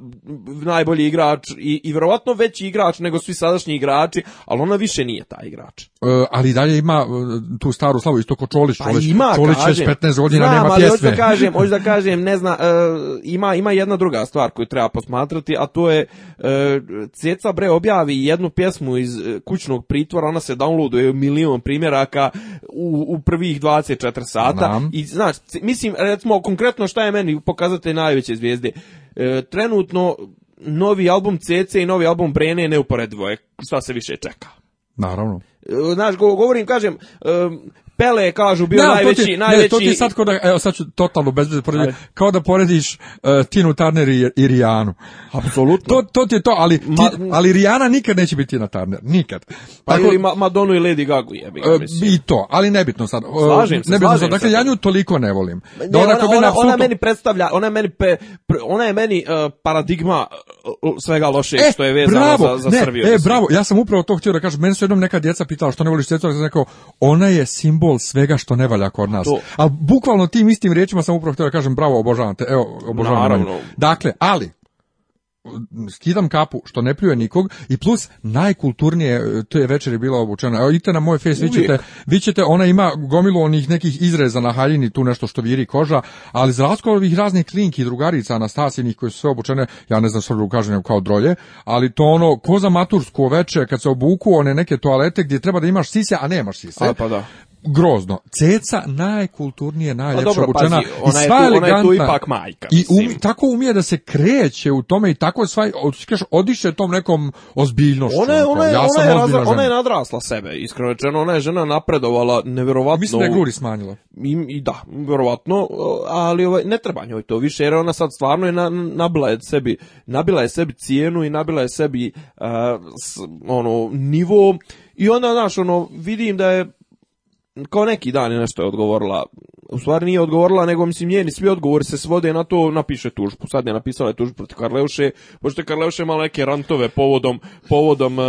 najbolji igrač i, i vjerovatno veći igrač nego svi sadašnji igrači, ali ona više nije taj igrač. E, ali dalje ima e, tu staru slavu isto ko Čolić. Pa Čolić, ima, Čolić 15 godina nema da kažem, hoću da kažem, ne zna, e, ima, ima jedna druga stvar koju treba posmatrati, a to je e, Bre objavi jednu pjesmu iz kućnog pritvora, ona se downloaduje milion primjeraka u, prvih 24 sata. I, znaš, mislim, recimo, konkretno šta je meni pokazate najveće zvijezde? E, trenutno novi album CC i novi album Brene neuporedivo je. sva se više čeka? Naravno. E, znaš, govorim, kažem, e, Pele je, kažu, bio ne, najveći, ti, najveći... Ne, to ti sad kao da, evo sad ću totalno bezbeze porediti, kao da porediš uh, Tinu Turner i, i Rijanu. Apsolutno. To, to ti je to, ali, Ma, ali Rijana nikad neće biti Tina Turner, nikad. Pa Tako, ili Ma, Madonu i Lady Gaga, jebi ga, e, mislim. I to, ali nebitno sad. E, slažem se, nebitno sad. Dakle, ja nju toliko ne volim. Ne, ona, ona, meni ona, meni predstavlja, ona je meni, pe, ona je meni uh, paradigma svega loše e, što je vezano bravo, za, za ne, Srbiju. E, bravo, ja sam upravo to htio da kažem. Meni su jednom neka djeca pitala što ne voliš djecu, rekao, ona je simbol idol svega što ne valja kod nas. To... bukvalno tim istim riječima sam upravo htio da kažem bravo, obožavam te, evo, obožavam Naravno. Dakle, ali, skidam kapu što ne pljuje nikog i plus najkulturnije e, to je večer je bila obučena. Evo idite na moj face, vidite, vidite ona ima gomilu onih nekih izreza na haljini, tu nešto što viri koža, ali za razliku ovih raznih klinki i drugarica Anastasijinih koje su sve obučene, ja ne znam što drugo kažem kao drolje, ali to ono koza za matursko veče kad se obuku one neke toalete gdje treba da imaš sise, a nemaš sise. A, pa da grozno. Ceca najkulturnije, dobro obučena i je Ona je tu ipak majka. I um, tako umije da se kreće u tome i tako sva odiše tom nekom ozbiljnošću. Ona je, ono ona je, ja ona je, ona je nadrasla sebe, iskreno rečeno. Ona je žena napredovala nevjerovatno Mislim da je guri smanjila. I, i da, vjerovatno ali ovaj, ne treba njoj to više, jer ona sad stvarno je na, nabila je sebi, nabila je sebi cijenu i nabila je sebi ono, nivo i onda, znaš, ono, vidim da je kao neki dan je nešto je odgovorila. U stvari nije odgovorila, nego mislim njeni svi odgovori se svode na to napiše tužbu. Sad je napisala tužbu protiv Karleuše, pošto Karleuše imala neke rantove povodom, povodom e,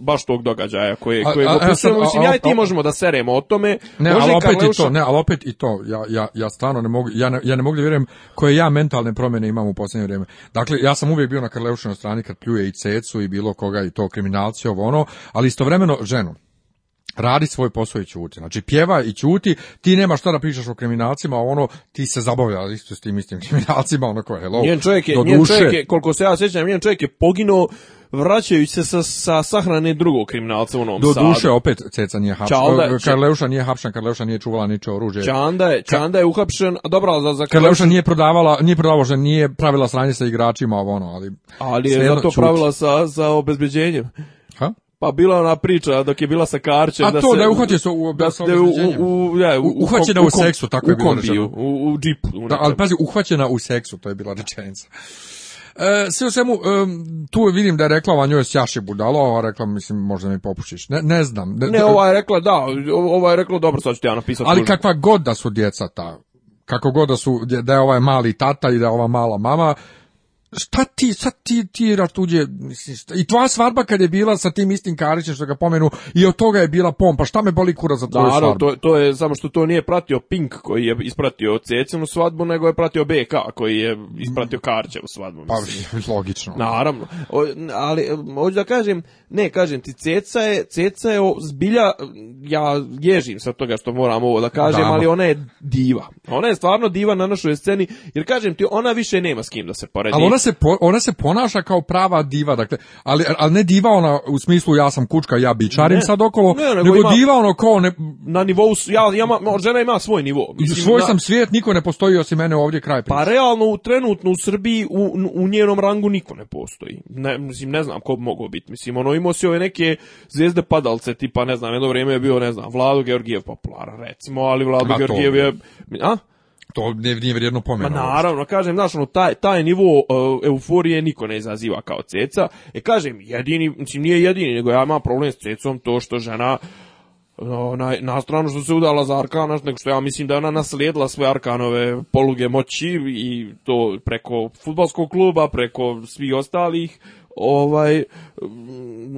baš tog događaja koje, mislim, ja ti možemo da seremo o tome. Ne, ali opet i to, ne, ali opet i to. Ja, ja, ja stvarno ne mogu, ja ne, ja ne mogu da vjerujem koje ja mentalne promjene imam u posljednje vrijeme. Dakle, ja sam uvijek bio na Karleušenoj strani kad pljuje i cecu i bilo koga i to kriminalci, ovo ono, ali istovremeno ženu radi svoj posao i ćuti. Znači pjeva i ćuti, ti nema šta da pričaš o kriminalcima, ono ti se zabavlja isto s tim istim kriminalcima, ono koje hello. Njen čovjek je, njen čovjek je koliko se ja sjećam, njen čovjek je poginuo vraćajući se sa, sa sahrane drugog kriminalca u Novom Do Sadu. duše opet Ceca nije hapšan, Karleuša nije hapšan, Karleuša nije čuvala niče oružje. Čanda je, Čanda je uhapšen, a dobro, za, za Karleuša nije prodavala, nije prodavala, nije pravila sranje sa igračima, ono, ali... Ali je to pravila sa, sa obezbeđenjem. Ha? Pa bila ona priča dok je bila sa Karčem. A to, se, da je uhvaćena u, u, u, ja, u, u, u seksu, tako je bilo U, u džipu. ali pazi, uhvaćena u seksu, to je bila rečenica. E, sve u svemu, tu vidim da je rekla ova njoj sjaši budalo, ova rekla, mislim, možda mi popušiš. Ne, ne znam. Ne, ova je rekla, da, ova je rekla, dobro, sad ću ti ja napisati. Ali kakva god da su djeca ta, kako god da su da je ovaj mali tata i da je ova mala mama šta ti, šta ti, ti ratuđe, mislim, i tvoja svadba kad je bila sa tim istim Karićem što ga pomenu, i od toga je bila pompa, šta me boli kura za tvoju To, to je, samo što to nije pratio Pink koji je ispratio Cecinu svadbu, nego je pratio BK koji je ispratio mm. Karićevu svadbu. Pa, mislim. Pa, logično. Naravno, ali hoću da kažem, ne, kažem ti, Ceca je, Ceca je o, zbilja, ja ježim sa toga što moram ovo da kažem, ali ona je diva. Ona je stvarno diva na našoj sceni, jer kažem ti, ona više nema s kim da se poredi se, ona se ponaša kao prava diva, dakle, ali, ali ne diva ona u smislu ja sam kučka, ja bičarim sad okolo, ne, nego, nego ima, diva ono kao Na nivou, ja, ja, žena ima svoj nivo. svoj sam svijet, niko ne postoji osim mene ovdje kraj Pa realno, u trenutno u Srbiji u, u njenom rangu niko ne postoji. Ne, mislim, ne znam ko bi mogao biti. Mislim, ono, imao si ove neke zvijezde padalce, tipa, ne znam, jedno vrijeme je bio, ne znam, Vlado Georgijev popularan, recimo, ali Vlado Georgijev je... A? to ne, nije vrijedno pomena. Ma naravno, kažem, znaš, ono, taj, taj nivo uh, euforije niko ne izaziva kao ceca. E, kažem, jedini, mislim, nije jedini, nego ja imam problem s cecom to što žena e, na, na stranu što se udala za Arkana, nego što ja mislim da je ona naslijedila svoje Arkanove poluge moći i to preko fudbalskog kluba, preko svih ostalih ovaj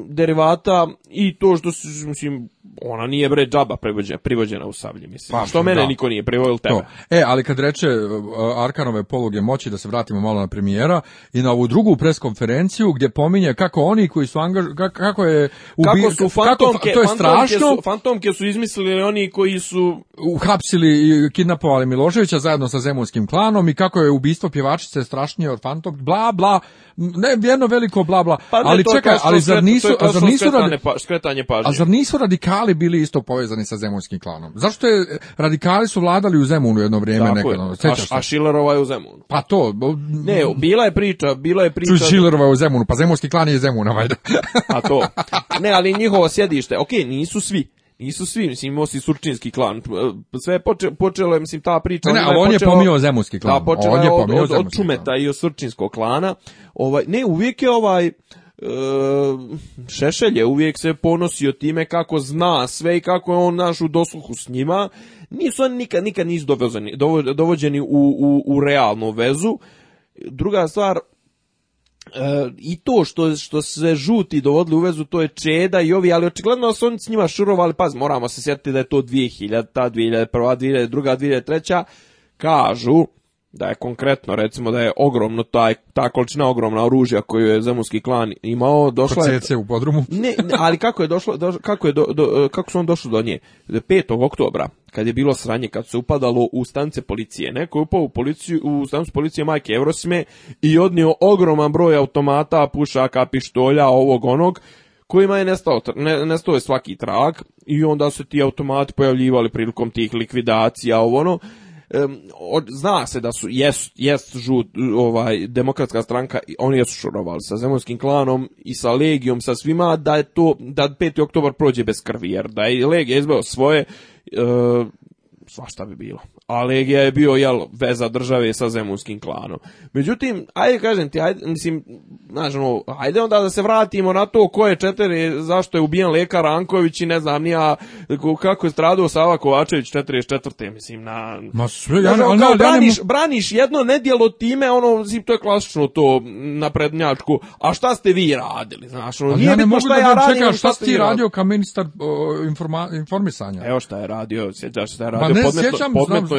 derivata i to što se mislim ona nije bre džaba privođena, privođena u sablji, mislim. što mene niko nije privojil tebe. E, ali kad reče e, Arkanove pologe moći, da se vratimo malo na premijera, i na ovu drugu preskonferenciju gdje pominje kako oni koji su angaž... kako je... Ubi... Kako su fantomke, to je strašno. fantomke su izmislili oni koji su... Uhapsili i kidnapovali Miloševića zajedno sa Zemunskim klanom i kako je ubistvo pjevačice strašnije od fantom, bla, bla, ne, jedno veliko bla, bla. Pa ali čekaj, ali zar nisu... Skretanje pažnje. A zar nisu radikali radikali bili isto povezani sa zemunskim klanom. Zašto je radikali su vladali u Zemunu jedno vrijeme ono, a, a Šilerova je u Zemunu. Pa to ne, bila je priča, bila je priča. Tu Šilerova u Zemunu, pa zemunski klan je Zemuna valjda. a pa to. Ne, ali njihovo sjedište, ok, nisu svi. Nisu svi, mislim, imao si Surčinski klan. Sve je poče, počelo, mislim, ta priča... Ne, ne ali on je pomio Zemunski klan. Da, je, od, od, Čumeta i od Surčinskog klana. Ovaj, ne, uvijek je ovaj... E, Šešelj je uvijek se ponosio time kako zna sve i kako je on našu u dosluhu s njima. Nisu oni nikad, nikad nisu dovođeni u, u, u realnu vezu. Druga stvar, e, i to što, što se žuti dovodili u vezu, to je Čeda i ovi, ali očigledno su oni s njima šurovali, paz, moramo se sjetiti da je to 2000, 2001, 2002, 2003, kažu, da je konkretno recimo da je ogromno taj ta količina ogromna oružja koju je zemunski klan imao došla je u podrumu. ne, ali kako je došlo kako je do, kako su on došli do nje 5. oktobra kad je bilo sranje kad se upadalo u stance policije neko je upao u policiju u stancu policije Majke Evrosime i odnio ogroman broj automata, pušaka, pištolja, ovog onog kojima je nestao, ne, nestao je svaki trag i onda su ti automati pojavljivali prilikom tih likvidacija ovo ono od, zna se da su jest jest žut ovaj demokratska stranka oni jesu šurovali sa zemunskim klanom i sa legijom sa svima da je to da 5. oktobar prođe bez krvi jer da je legija izbeo svoje e, svašta bi bilo a Legija je bio jel, veza države sa zemunskim klanom. Međutim, ajde kažem ti, ajde, mislim, znaš, no, ajde onda da se vratimo na to ko je četiri, zašto je ubijen Leka Ranković i ne znam nija kako je stradao Sava Kovačević 44. Mislim, na... Ma ono, kao, braniš, braniš jedno nedjelo time, ono, mislim, to je klasično to na prednjačku, a šta ste vi radili, znaš, ono, nije ja bitno šta da ja radim, šta, šta ti radio, kao ministar informisanja? Evo šta je radio, sjećaš šta je radio,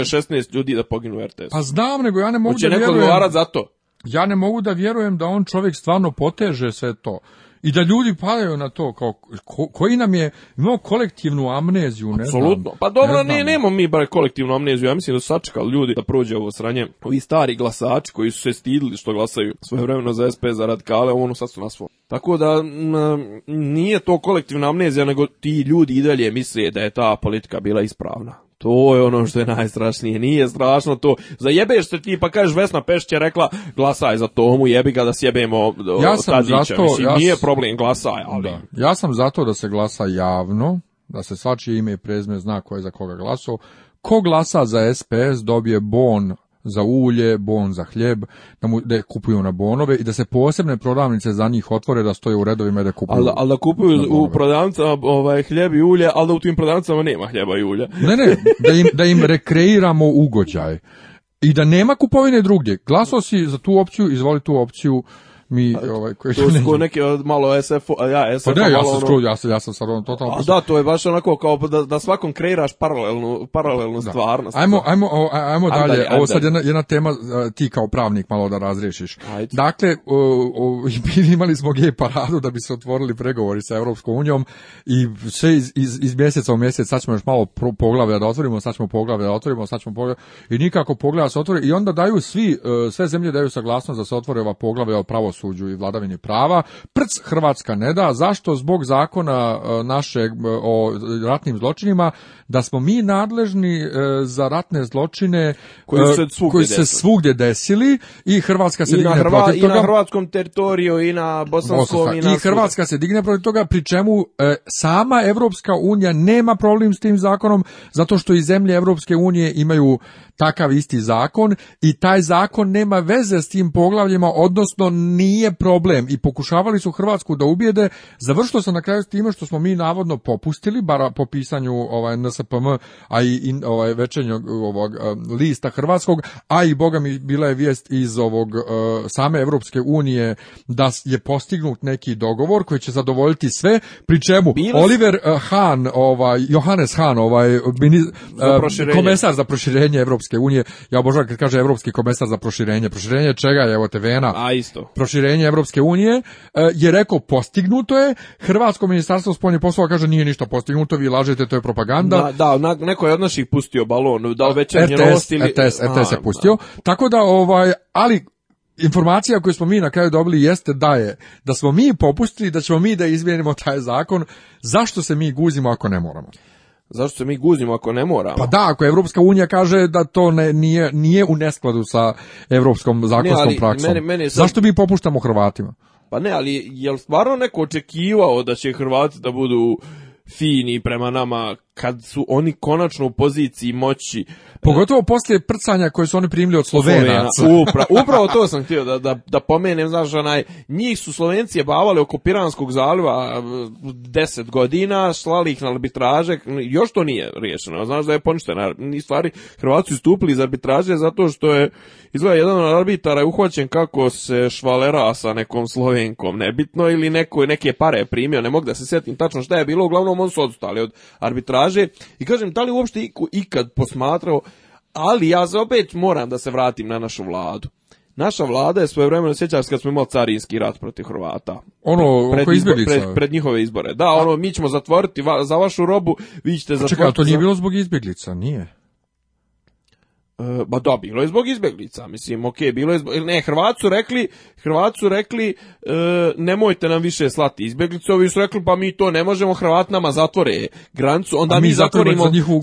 je 16 ljudi da poginu u Pa znam, nego ja ne mogu da vjerujem. neko za to? Ja ne mogu da vjerujem da on čovjek stvarno poteže sve to. I da ljudi padaju na to, kao, koji nam je imao kolektivnu amneziju, ne Absolutno. Znam, pa dobro, ne, nemamo mi bar kolektivnu amneziju, ja mislim da su sačekali ljudi da prođe ovo sranje. Ovi stari glasači koji su se stidili što glasaju svoje vremeno za SP, za radikale, ono sad su na svom. Tako da nije to kolektivna amnezija, nego ti ljudi i dalje misle da je ta politika bila ispravna. To je ono što je najstrašnije. Nije strašno to. Zajebeš se ti pa kažeš Vesna Pešić je rekla glasaj za Tomu, jebi ga da sjebemo ja sam Tadića. Zato, Mislim, nije problem glasaj, ali... Da. Ja sam zato da se glasa javno, da se svačije ime i prezme zna ko je za koga glasao. Ko glasa za SPS dobije bon za ulje, bon za hljeb, da, mu, da kupuju na bonove i da se posebne prodavnice za njih otvore da stoje u redovima i da kupuju. Ali, da kupuju u prodavnicama ovaj, hljeb i ulje, ali da u tim prodavnicama nema hljeba i ulja. ne, ne, da im, da im rekreiramo ugođaj. I da nema kupovine drugdje. glaso si za tu opciju, izvoli tu opciju, mi a, ovaj koji to su neki malo SF ja SF pa ne, ja sam ono, skroz ja ja sam ono totalno a, da to je baš onako kao da, da svakom kreiraš paralelnu paralelnu stvarnost ajmo ajmo ajmo dalje, dalje ovo sad jedna, jedna tema ti kao pravnik malo da razriješiš dakle o, o, imali smo gej paradu da bi se otvorili pregovori sa Evropskom unijom i sve iz, iz, iz mjeseca u mjesec sad ćemo još malo poglavlja da otvorimo sad ćemo poglavlja da otvorimo sad ćemo poglavlja i nikako poglavlja se otvori i onda daju svi e, sve zemlje daju saglasnost da se otvore ova poglavlja o pravo pravosuđu i vladavini prava. Prc Hrvatska ne da. Zašto? Zbog zakona e, našeg e, o ratnim zločinima, da smo mi nadležni e, za ratne zločine koji se svugdje, koji se svugdje desili i Hrvatska se I digne protiv toga. I na hrvatskom teritoriju i na bosanskom i, Hrvatska se digne protiv toga, pri čemu sama Evropska unija nema problem s tim zakonom, zato što i zemlje Evropske unije imaju takav isti zakon i taj zakon nema veze s tim poglavljima, odnosno nije problem i pokušavali su Hrvatsku da ubijede, završilo se na kraju s time što smo mi navodno popustili, bar po pisanju ovaj, NSPM, a i ovaj, večernjog ovog, lista Hrvatskog, a i boga mi bila je vijest iz ovog eh, same Evropske unije da je postignut neki dogovor koji će zadovoljiti sve, pri čemu Oliver eh, Han, ovaj, Johannes Han, ovaj, za eh, komesar za proširenje Evropske unije, ja obožavam kad kaže Evropski komesar za proširenje, proširenje čega je, evo te Vena, a isto. Proširenje proširenje Europske unije e, je rekao postignuto je, Hrvatsko ministarstvo spoljnih poslova kaže nije ništa postignuto, vi lažete, to je propaganda. Da, da neko je od naših pustio balon, da li već Ili... RTS, RTS je pustio. Tako da, ovaj, ali informacija koju smo mi na kraju dobili jeste da je, da smo mi popustili, da ćemo mi da izmijenimo taj zakon, zašto se mi guzimo ako ne moramo? Zašto se mi guzimo ako ne moramo? Pa da, ako Evropska unija kaže da to ne, nije, nije u neskladu sa evropskom zakonskom praksom. Zašto mi popuštamo Hrvatima? Pa ne, ali je li stvarno neko očekivao da će Hrvati da budu fini prema nama kad su oni konačno u poziciji moći pogotovo poslije prcanja koje su oni primili od Slovenaca upravo to sam htio da, da, da pomenem znaš onaj njih su Slovenci bavali oko Piranskog zaliva 10 godina slali ih na arbitraže još to nije riješeno znaš da je poništena ni stvari Hrvati stupili iz arbitraže zato što je izgleda jedan od arbitara je uhvaćen kako se švalera sa nekom Slovenkom nebitno ili neko neke pare primio ne mogu da se sjetim tačno šta je bilo uglavnom on su odstali od arbitraže kaže i kažem, da li uopšte ikad posmatrao, ali ja za opet moram da se vratim na našu vladu. Naša vlada je svoje vremeno sjećaš kad smo imali carinski rat protiv Hrvata. Ono, pred, oko pred, njihove izbore. Da, ono, mi ćemo zatvoriti za vašu robu, vi ćete zatvoriti... Čekaj, to nije bilo zbog izbjeglica, nije. Eh, ba da, bilo je zbog izbjeglica, mislim, ok, bilo je zbog, ne, Hrvati rekli, Hrvati rekli, eh, nemojte nam više slati izbjeglice ovi su rekli, pa mi to ne možemo, Hrvat nama zatvore grancu, onda mi, mi zatvorimo, za, njihovu...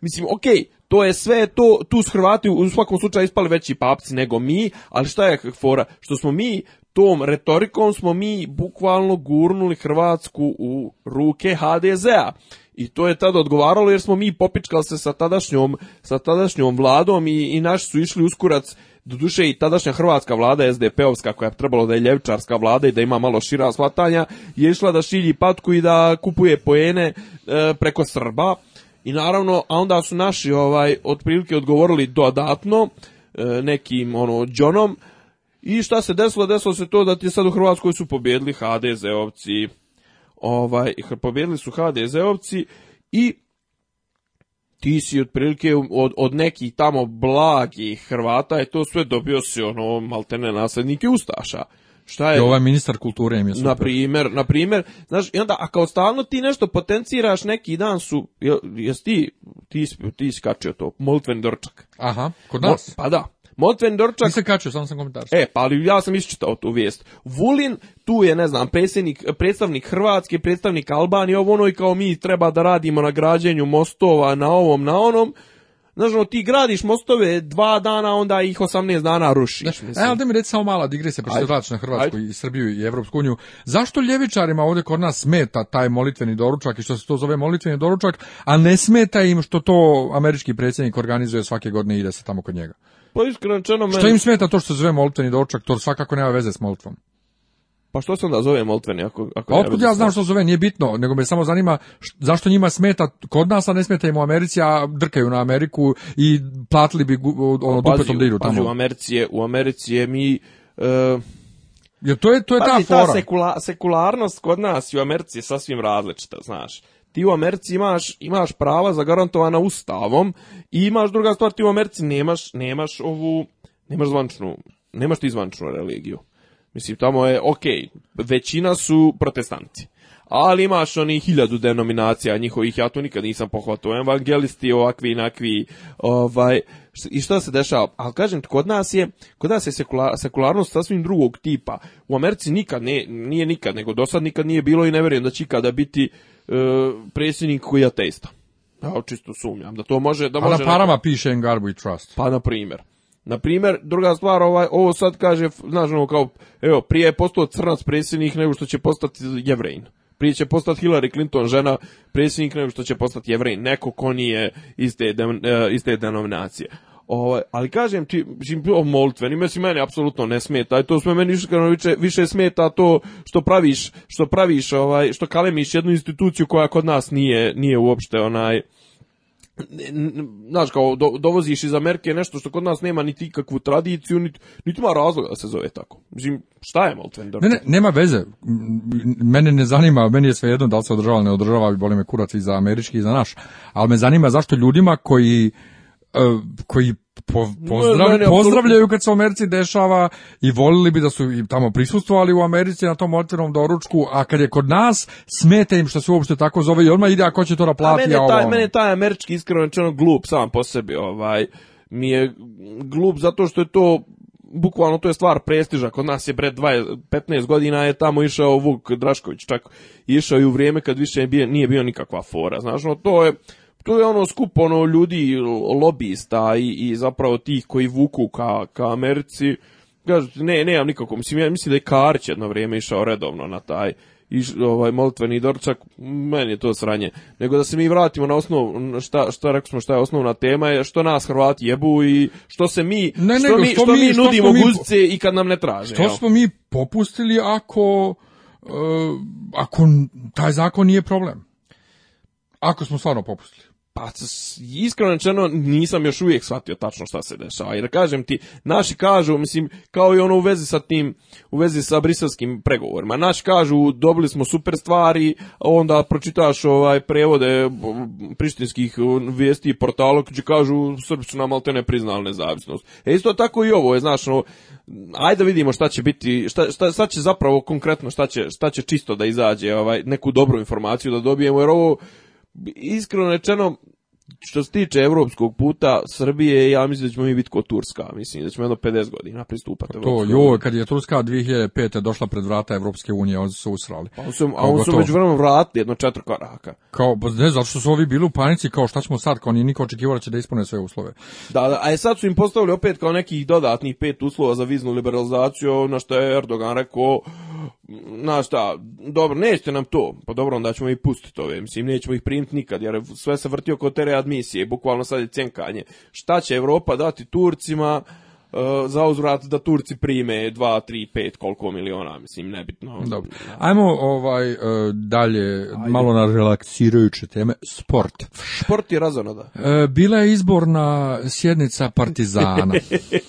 mislim, ok, to je sve to, tu s Hrvati u svakom slučaju ispali veći papci nego mi, ali šta je fora, što smo mi tom retorikom smo mi bukvalno gurnuli Hrvatsku u ruke HDZ-a i to je tada odgovaralo jer smo mi popičkali se sa tadašnjom, sa tadašnjom vladom i, i naši su išli uskurac Doduše i tadašnja hrvatska vlada SDP-ovska koja je trebalo da je ljevičarska vlada i da ima malo šira shvatanja je išla da šilji patku i da kupuje pojene e, preko Srba i naravno a onda su naši ovaj otprilike odgovorili dodatno e, nekim ono džonom i šta se desilo desilo se to da ti sad u Hrvatskoj su pobjedili HDZ-ovci ovaj, pobjedili su HDZ-ovci i ti si otprilike od, od nekih tamo blagih Hrvata i to sve dobio si ono maltene naslednike Ustaša. Šta je? I ovaj ministar kulture im je super. Na primjer, na primjer, znaš, i onda, a kao stalno ti nešto potenciraš, neki dan su, jes ti, ti, ti skačio to, molitven Dorčak Aha, kod nas? pa da, Motven Dorčak... Nisam kačio, samo sam komentar. E, pa ali ja sam isčitao tu vijest. Vulin, tu je, ne znam, predstavnik Hrvatske, predstavnik Albanije, ovo ono i kao mi treba da radimo na građenju mostova, na ovom, na onom. Znaš, ono, ti gradiš mostove dva dana, onda ih 18 dana ruši. Znaš, e, mi reći samo mala digresija, pa što vraći na Hrvatsku i Srbiju i Evropsku uniju. Zašto ljevičarima ovdje kod nas smeta taj molitveni doručak i što se to zove molitveni doručak, a ne smeta im što to američki predsjednik organizuje svake godine i ide se tamo kod njega? Pa iskreno meni... Što im smeta to što zove moltveni dočak, to svakako nema veze s moltvom. Pa što se da zove moltveni? Ako, ako pa otkud ja znam što zove, nije bitno, nego me samo zanima zašto njima smeta kod nas, a ne smeta im u Americi, a drkaju na Ameriku i platili bi ono, pa, dupetom da idu tamo. Pazi, u Americi je, u Americi je mi... E, Jer to je, to je ta fora. sekularnost kod nas i u Americi je sasvim različita, znaš ti u Americi imaš, imaš prava zagarantovana ustavom i imaš druga stvar, ti u Americi nemaš, nemaš ovu, nemaš zvančnu, nemaš ti zvančnu religiju. Mislim, tamo je, ok, većina su protestanti. Ali imaš oni hiljadu denominacija njihovih, ja to nikad nisam pohvatao, evangelisti, ovakvi, inakvi, ovaj, i šta se dešava? Ali kažem, kod nas je, kod nas je sekularnost sasvim drugog tipa. U Americi nikad, ne, nije nikad, nego do sad nikad nije bilo i ne vjerujem da će ikada biti E, predsjednik koji je ateista. Ja čisto sumnjam da to može... Da može na parama piše i Trust. Pa na primjer. Na primjer, druga stvar, ovaj, ovo sad kaže, znaš, ono kao, evo, prije je postao crnac predsjednik nego što će postati jevrejn. Prije će postati Hillary Clinton žena predsjednik nego što će postati jevrejn. Neko ko nije iste, e, iste denominacije. Ovaj, ali kažem ti, o mislim, meni apsolutno ne smeta, to sve meni iskreno više, smeta to što praviš, što praviš, ovaj, što kalemiš jednu instituciju koja kod nas nije, nije uopšte onaj, znaš kao dovoziš iz Amerike nešto što kod nas nema niti kakvu tradiciju niti, ima razloga da se zove tako mislim šta je Molten Ne, nema veze mene ne zanima meni je svejedno da li se održava ne održava boli me kurac i za američki i za naš ali me zanima zašto ljudima koji E, koji po, pozdrav, pozdravljaju kad se u Americi dešava i volili bi da su i tamo prisustvovali u Americi na tom otvornom doručku, a kad je kod nas smete im što se uopšte tako zove i odmah ide ako će to da plati. A mene, taj, ono. mene taj američki iskreno rečeno glup sam po sebi ovaj mi je glup zato što je to bukvalno to je stvar prestiža. Kod nas je bre 15 godina je tamo išao Vuk Drašković čak išao i u vrijeme kad više nije bio, nije bio nikakva fora. Znaš, no, to je to je ono skupo ono ljudi lobista i, zapravo tih koji vuku ka, ka Americi. ne, nemam nikako, mislim, ja mislim da je Karć jedno vrijeme išao redovno na taj i ovaj molitveni dorčak, meni je to sranje. Nego da se mi vratimo na osnovu, šta šta rekli smo šta je osnovna tema je što nas Hrvati jebu i što se mi ne, što, mi, nudimo mi, guzice i kad nam ne traže. Što smo mi popustili ako eh, ako taj zakon nije problem. Ako smo stvarno popustili. Pa iskreno rečeno nisam još uvijek shvatio tačno šta se dešava. Jer kažem ti, naši kažu, mislim, kao i ono u vezi sa tim, u vezi sa briselskim pregovorima. Naši kažu, dobili smo super stvari, onda pročitaš ovaj prevode prištinskih vijesti i portala koji kažu, Srbi su nam te ne priznali nezavisnost. E isto tako i ovo je, znaš, ono, ajde vidimo šta će biti, šta, šta, šta će zapravo konkretno, šta će, šta će čisto da izađe, ovaj, neku dobru informaciju da dobijemo, jer ovo iskreno rečeno, što se tiče evropskog puta Srbije, ja mislim da ćemo mi biti ko Turska, mislim da ćemo jedno 50 godina pristupati pa To, jo, kad je Turska 2005. došla pred vrata Evropske unije, oni su usrali. Pa su, a oni su među vremenom vratili jedno četiri koraka. Kao, pa ne, zato što su ovi bili u panici, kao šta ćemo sad, kao nije niko očekivao da će da ispune sve uslove. Da, da, a sad su im postavili opet kao nekih dodatnih pet uslova za viznu liberalizaciju, na ono što je Erdogan rekao, na šta, dobro, nećete nam to, pa dobro, onda ćemo i pustiti ove, mislim, nećemo ih primiti nikad, jer sve se vrti oko te readmisije, bukvalno sad je cjenkanje. Šta će Evropa dati Turcima, e, za uzvrat da Turci prime 2, 3, 5, koliko miliona, mislim, nebitno. Dobro. Ajmo ovaj, e, dalje, malo na relaksirajuće teme, sport. Sport je razonoda. E, bila je izborna sjednica Partizana.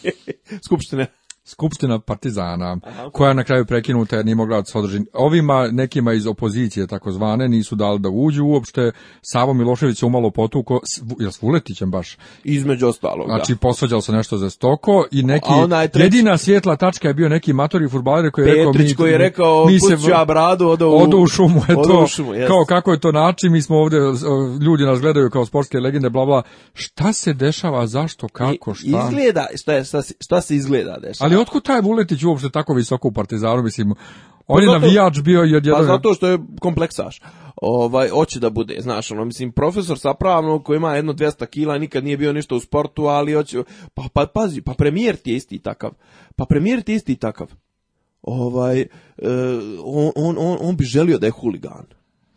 Skupštine skupština Partizana, koja je na kraju prekinuta jer nije mogla održi. Ovima, nekima iz opozicije takozvane, nisu dali da uđu uopšte. Savo Milošević je umalo potuko, s, jel s Vuletićem baš? Između ostalog, Znači, da. se nešto za stoko i neki, jedina svjetla tačka je bio neki matori furbaler koji je Petrić, rekao... Petrić koji je rekao, mi, ja bradu, odo u, u šumu, kao kako je to način, mi smo ovdje, ljudi nas gledaju kao sportske legende, bla, bla. Šta se dešava, zašto, kako, šta? izgleda, šta, šta se izgleda Ali ali otkud taj Vuletić uopšte tako visoko u Partizanu, mislim, on je pa navijač bio i odjedan... Pa zato što je kompleksaš. Ovaj, hoće da bude, znaš, ono, mislim, profesor sa sapravno koji ima jedno 200 kila, nikad nije bio ništa u sportu, ali hoće, pa, pa pazi, pa premijer ti je isti takav, pa premijer ti je isti takav. Ovaj, e, on, on, on, on bi želio da je huligan.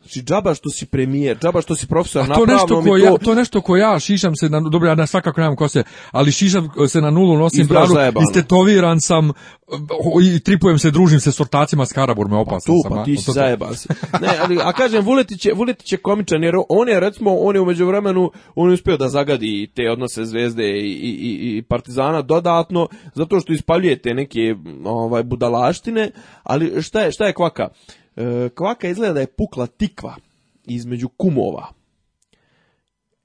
Znači, džaba što si premijer, džaba što si profesor na to nešto ja, to nešto ko ja šišam se na dobro ja na svakako nemam kose, ali šišam e, se na nulu, nosim bradu, istetoviran sam e, i tripujem se, družim se s ortacima s Karaburme, pa opasno tu, Pa ti si Ne, ali, a kažem, Vuletić je, Vuletić je komičan, jer on je, recimo, on je umeđu vremenu, on je uspio da zagadi te odnose Zvezde i, i, i Partizana dodatno, zato što ispaljuje te neke ovaj, budalaštine, ali šta je, šta je kvaka? E, kvaka izgleda da je pukla tikva između kumova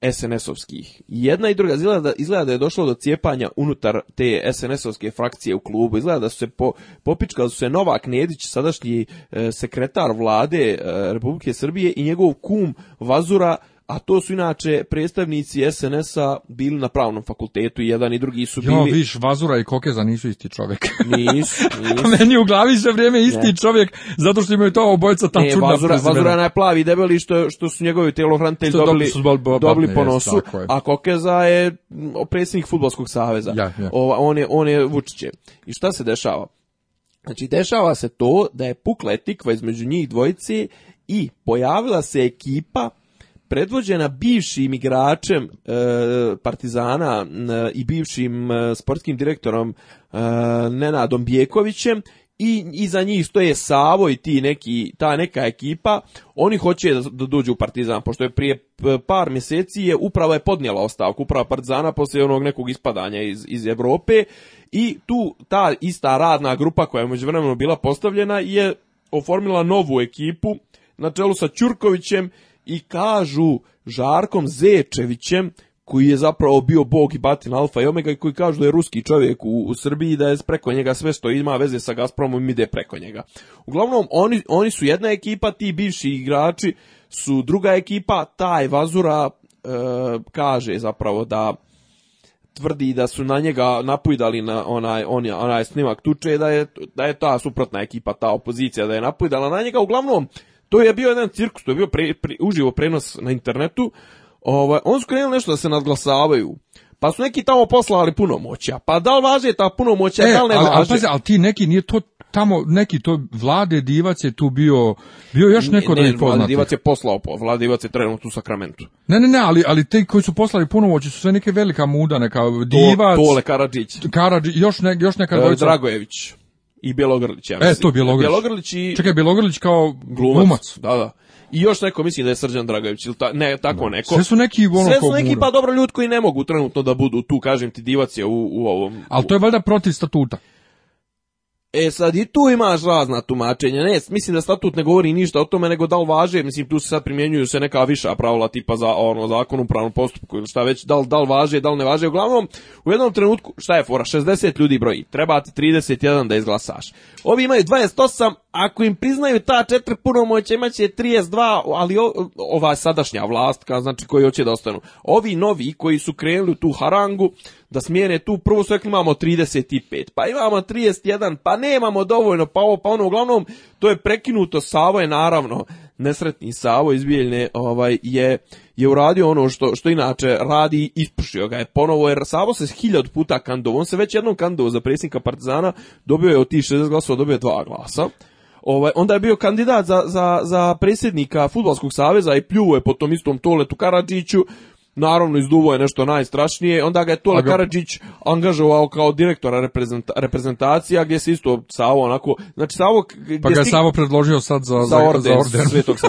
SNS-ovskih. Jedna i druga izgleda da, izgleda da je došlo do cijepanja unutar te SNS-ovske frakcije u klubu. Izgleda da su se po, popičkali su se Novak Nedić, sadašnji e, sekretar vlade e, Republike Srbije i njegov kum Vazura a to su inače predstavnici SNS-a bili na pravnom fakultetu, jedan i drugi su bili... Jo, viš, Vazura i Kokeza nisu isti čovjek. Nisu, nisu. Meni u glavi sve vrijeme isti ne. čovjek, zato što imaju to obojca ta čudna Vazura, prezimena. Vazura je plavi debeli što, što su njegovi telohranitelji dobili, dobili po nosu, a Kokeza je mm, predsjednik Futbolskog saveza. Ja, ja. on, je, on je Vučiće. I šta se dešava? Znači, dešava se to da je pukla etikva između njih dvojice i pojavila se ekipa predvođena bivšim igračem e, Partizana e, i bivšim e, sportskim direktorom Nenadom Bjekovićem i iza njih stoje Savo i ti neki, ta neka ekipa, oni hoće da, da dođu u Partizan, pošto je prije par mjeseci je upravo je podnijela ostavku, uprava Partizana poslije onog nekog ispadanja iz, iz Europe i tu ta ista radna grupa koja je međuvremeno bila postavljena je oformila novu ekipu na čelu sa Ćurkovićem i kažu Žarkom Zečevićem, koji je zapravo bio bog i batin alfa i omega i koji kažu da je ruski čovjek u, Srbiji da je preko njega sve što ima veze sa Gazpromom ide preko njega. Uglavnom, oni, oni su jedna ekipa, ti bivši igrači su druga ekipa, taj Vazura e, kaže zapravo da tvrdi da su na njega napujdali na onaj, onaj, snimak tuče da je, da je ta suprotna ekipa, ta opozicija da je napujdala na njega. Uglavnom, to je bio jedan cirkus, to je bio uživo prenos na internetu. Ovaj, on su krenuli nešto da se nadglasavaju. Pa su neki tamo poslali puno moća. Pa da li važe ta puno moća, e, da li ne ali, važe? Ali, ali ti neki nije to tamo neki to Vlade Divac je tu bio bio još neko ne, da je poznat. Vlade Divac je poslao, po, Vlade Divac je trenutno u Sakramentu. Ne, ne, ne, ali ali te koji su poslali moći, su sve neke velika muda neka Divac, to, Tole Karadžić. Karadžić, još ne, još neka e, Dragojević i Bjelogrlić, ja e, to i... Čekaj, Bjelogrlić kao glumac. Da, da. I još neko mislim da je Srđan Dragović ili ta, ne, tako neko. Sve su neki ono, Sve su neki pa dobro ljudi koji ne mogu trenutno da budu tu, kažem ti, divac je u, u ovom. U... Ali to je valjda protiv statuta. E sad i tu imaš razna tumačenja, ne, mislim da statut ne govori ništa o tome nego da li važe, mislim tu se sad primjenjuju se neka viša pravila tipa za ono zakonu, u pravnom postupku ili šta već, da li, da li važe, da li ne važe, uglavnom u jednom trenutku, šta je fora, 60 ljudi broji, treba ti 31 da izglasaš. Ovi imaju 28, ako im priznaju ta četiri punomoća imaće 32, ali o, ova sadašnja vlast, znači koji hoće da ostanu. Ovi novi koji su krenuli tu harangu, da smijene tu, prvo su rekli imamo 35, pa imamo 31, pa nemamo dovoljno, pa ovo, pa ono, uglavnom, to je prekinuto, Savo je naravno, nesretni Savo iz Bijeljne, ovaj, je, je uradio ono što, što inače radi, ispušio ga je ponovo, jer Savo se hiljad puta kando. on se već jednom kando za predsjednika Partizana, dobio je od tih 60 glasova, dobio je dva glasa, Ovaj, onda je bio kandidat za, za, za predsjednika Futbolskog saveza i pljuvo je po tom istom Toletu Karadžiću, naravno izduvo je nešto najstrašnije, onda ga je Tole ga... Karadžić angažovao kao direktora reprezentacija, gdje se isto Savo onako, znači Savo... pa ga je Savo predložio sad za, za, za za orden. Svetog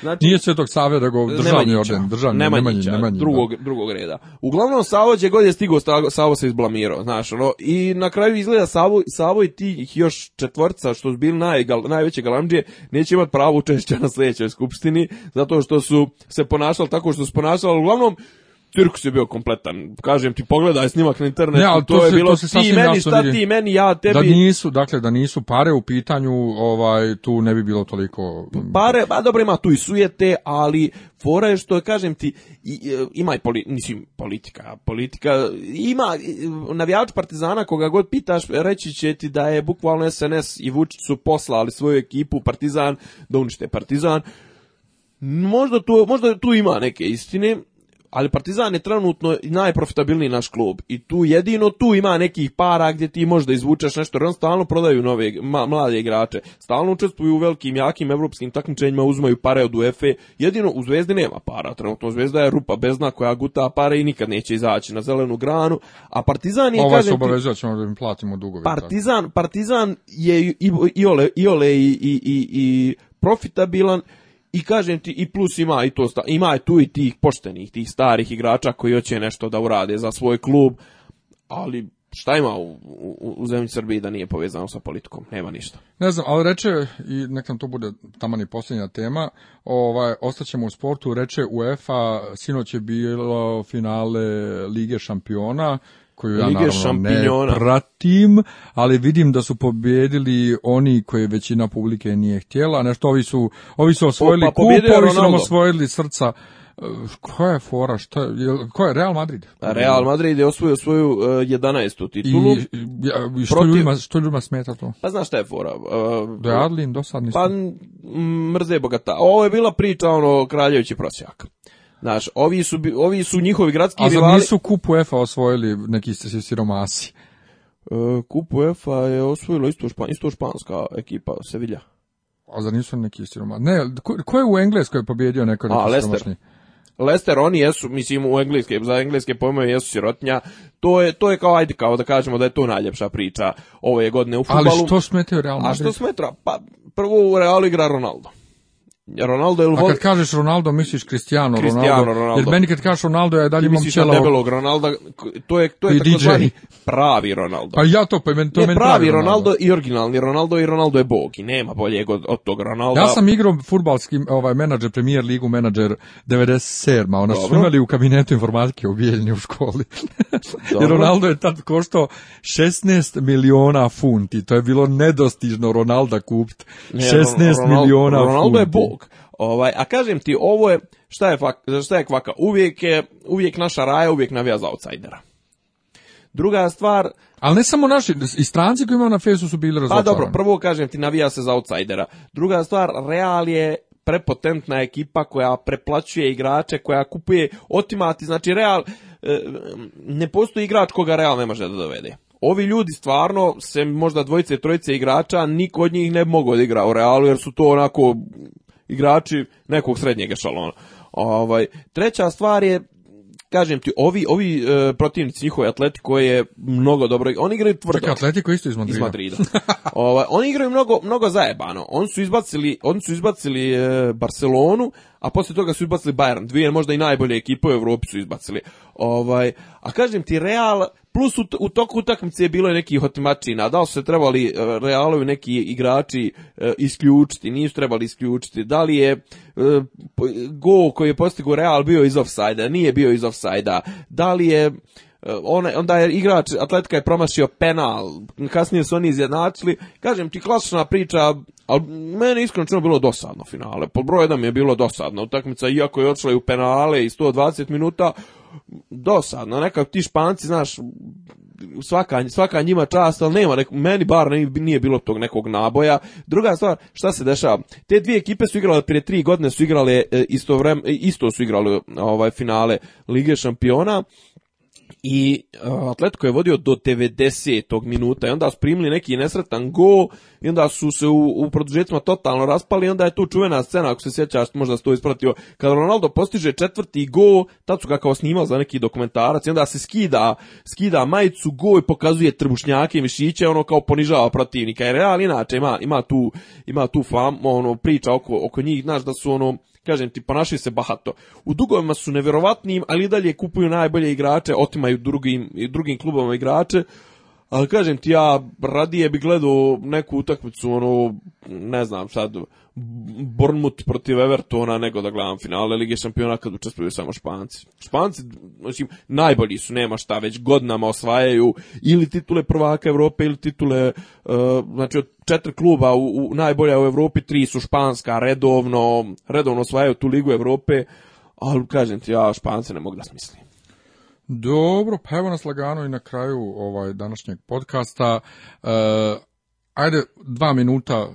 Znači, Nije Svetog Save da go državni orden, državni Nemanjića, drugog, da. drugog reda. Uglavnom, Savo će god je stigo, Savo se izblamirao, znaš, ono, i na kraju izgleda Savo, Savo i ti još četvrca, što su bili naj, najveće galamđije, neće imati pravo učešća na sljedećoj skupštini, zato što su se ponašali tako što su ponašali, uglavnom, cirkus je bio kompletan. Kažem ti, pogledaj snimak na internetu, ne, to, je bilo to se ti meni, šta ti meni, ja tebi. Da nisu, dakle, da nisu pare u pitanju, ovaj, tu ne bi bilo toliko... Pare, ba pa dobro, ima tu i sujete, ali fora je što, kažem ti, e, ima i mislim, politika, politika, ima, e, navijač Partizana, koga god pitaš, reći će ti da je bukvalno SNS i Vučić su poslali svoju ekipu Partizan, da unište Partizan, Možda tu, možda tu ima neke istine, ali Partizan je trenutno najprofitabilniji naš klub i tu jedino tu ima nekih para gdje ti možda izvučeš nešto, stalno prodaju nove ma, mlade igrače, stalno učestvuju u velikim jakim evropskim takmičenjima, uzmaju pare od UEFA, jedino u Zvezdi nema para, trenutno Zvezda je rupa bezna koja guta pare i nikad neće izaći na zelenu granu, a Partizan je da im platimo dugove. Partizan, Partizan je i i ole i, i profitabilan i kažem ti, i plus ima i to, ima tu i tih poštenih, tih starih igrača koji hoće nešto da urade za svoj klub, ali šta ima u, u, u zemlji Srbiji da nije povezano sa politikom? Nema ništa. Ne znam, ali reče, i nek nam to bude tamo i posljednja tema, ovaj, ostaćemo u sportu, reče UEFA, sinoć je bilo finale Lige šampiona, koju ja Lige naravno ne pratim, ali vidim da su pobjedili oni koje većina publike nije htjela, nešto ovi su, ovi su osvojili o, pa, kup, ovi su nam osvojili srca. Koja je fora? Šta je, ko je Real Madrid? Real Madrid je osvojio svoju 11. E, titulu. I, i što, protiv... ljudima, što ljudima smeta to? Pa znaš šta je fora? Uh, Do Adlin, dosadni Pa mrze bogata. Ovo je bila priča ono kraljevići prosjak. Znaš, ovi su, ovi su njihovi gradski rivali... A nisu kup UEFA osvojili neki siromasi? E, kup UEFA je osvojila isto, špan, isto španska ekipa, Sevilla. A za nisu neki siromasi? Ne, ko, je u Engleskoj pobjedio neko neki A, Lester. Lester, oni jesu, mislim, u engleske, za engleske pojmove jesu sirotnja. To je, to je kao, ajde, kao da kažemo da je to najljepša priča ove godine u futbalu. Ali što smetio Real Madrid? A što smetra? Pa, prvo u Realu igra Ronaldo. Ronaldo ili... A kad kažeš Ronaldo, misliš Cristiano, Cristiano Ronaldo. Ronaldo. Jer meni kad kažeš Ronaldo, ja dalje imam čelo... debelog Ronaldo, to je, to je takozvani pravi Ronaldo. Pa ja to, pa meni to je meni pravi, Ronaldo. Ronaldo. i originalni Ronaldo i Ronaldo je bog i nema boljeg od, od tog Ronaldo. Ja sam igrao futbalski ovaj, menadžer, premier ligu menadžer 97. Ona su imali u kabinetu informatike u Bijeljni u školi. Jer Ronaldo je tad koštao 16 miliona funti. To je bilo nedostižno Ronaldo kupt. 16 ne, Ronaldo, miliona Ronaldo funti. Ronaldo je bog. Ovaj, a kažem ti, ovo je, šta je, fak, je kvaka? Uvijek je, uvijek naša raja, uvijek navija za outsidera. Druga stvar... Ali ne samo naši, i stranci koji imaju na Facebooku su bili pa razočarani. Pa dobro, prvo kažem ti, navija se za outsidera. Druga stvar, Real je prepotentna ekipa koja preplaćuje igrače, koja kupuje otimati, znači Real, e, ne postoji igrač koga Real ne može da dovede. Ovi ljudi stvarno, se možda dvojice, trojice igrača, niko od njih ne mogu odigrao u Realu, jer su to onako igrači nekog srednjeg šalona Ovaj, treća stvar je kažem ti, ovi, ovi e, protivnici njihovi Atletico je mnogo dobro, oni igraju tvrdo. Čekaj, Atletico isto iz Madrida. Iz ovaj, oni igraju mnogo, mnogo zajebano. Oni su izbacili, oni su izbacili e, Barcelonu, a poslije toga su izbacili Bayern. Dvije možda i najbolje ekipe u Evropi su izbacili. Ovaj, a kažem ti, Real, plus u, toku utakmice je bilo neki nekih otimačina, da li su se trebali e, Realovi neki igrači e, isključiti, nisu trebali isključiti, da li je e, gol go koji je postigao Real bio iz ofsaida, nije bio iz ofsaida. da li je onda je igrač Atletika je promašio penal, kasnije su oni izjednačili. Kažem ti klasična priča, ali meni iskreno bilo dosadno finale. Po broju jedan mi je bilo dosadno utakmica, iako je odšla i u penale i 120 minuta, dosadno, nekako ti španci, znaš, svaka, svaka njima čast, ali nema, nek, meni bar ne, nije bilo tog nekog naboja. Druga stvar, šta se dešava? Te dvije ekipe su igrale, prije tri godine su igrale, e, isto, e, isto su igrale ovaj, finale Lige šampiona, i Atletico je vodio do 90. minuta i onda su primili neki nesretan go i onda su se u, u totalno raspali i onda je tu čuvena scena, ako se sjećaš, možda se to ispratio, kad Ronaldo postiže četvrti go, tad su ga kao snimali za neki dokumentarac i onda se skida, skida majicu go i pokazuje trbušnjake i mišiće, ono kao ponižava protivnika. Jer Real inače ima, tu, ima tu fam, ono, priča oko, oko njih, znaš da su ono, kažem ti, ponašaju se bahato. U dugovima su neverovatnim, ali i dalje kupuju najbolje igrače, otimaju drugim, drugim klubovima igrače, ali kažem ti, ja radije bi gledao neku utakmicu, ono, ne znam sad, Bournemouth protiv Evertona, nego da gledam finale Lige šampiona kad učestvuju samo Španci. Španci, znači, najbolji su, nema šta, već godinama osvajaju ili titule prvaka Evrope, ili titule, e, znači, od četiri kluba u, najbolja u Evropi, tri su Španska, redovno, redovno osvajaju tu Ligu Evrope, ali kažem ti, ja Špance ne mogu da smislim. Dobro, pa evo nas lagano i na kraju ovaj današnjeg podcasta. E, ajde, dva minuta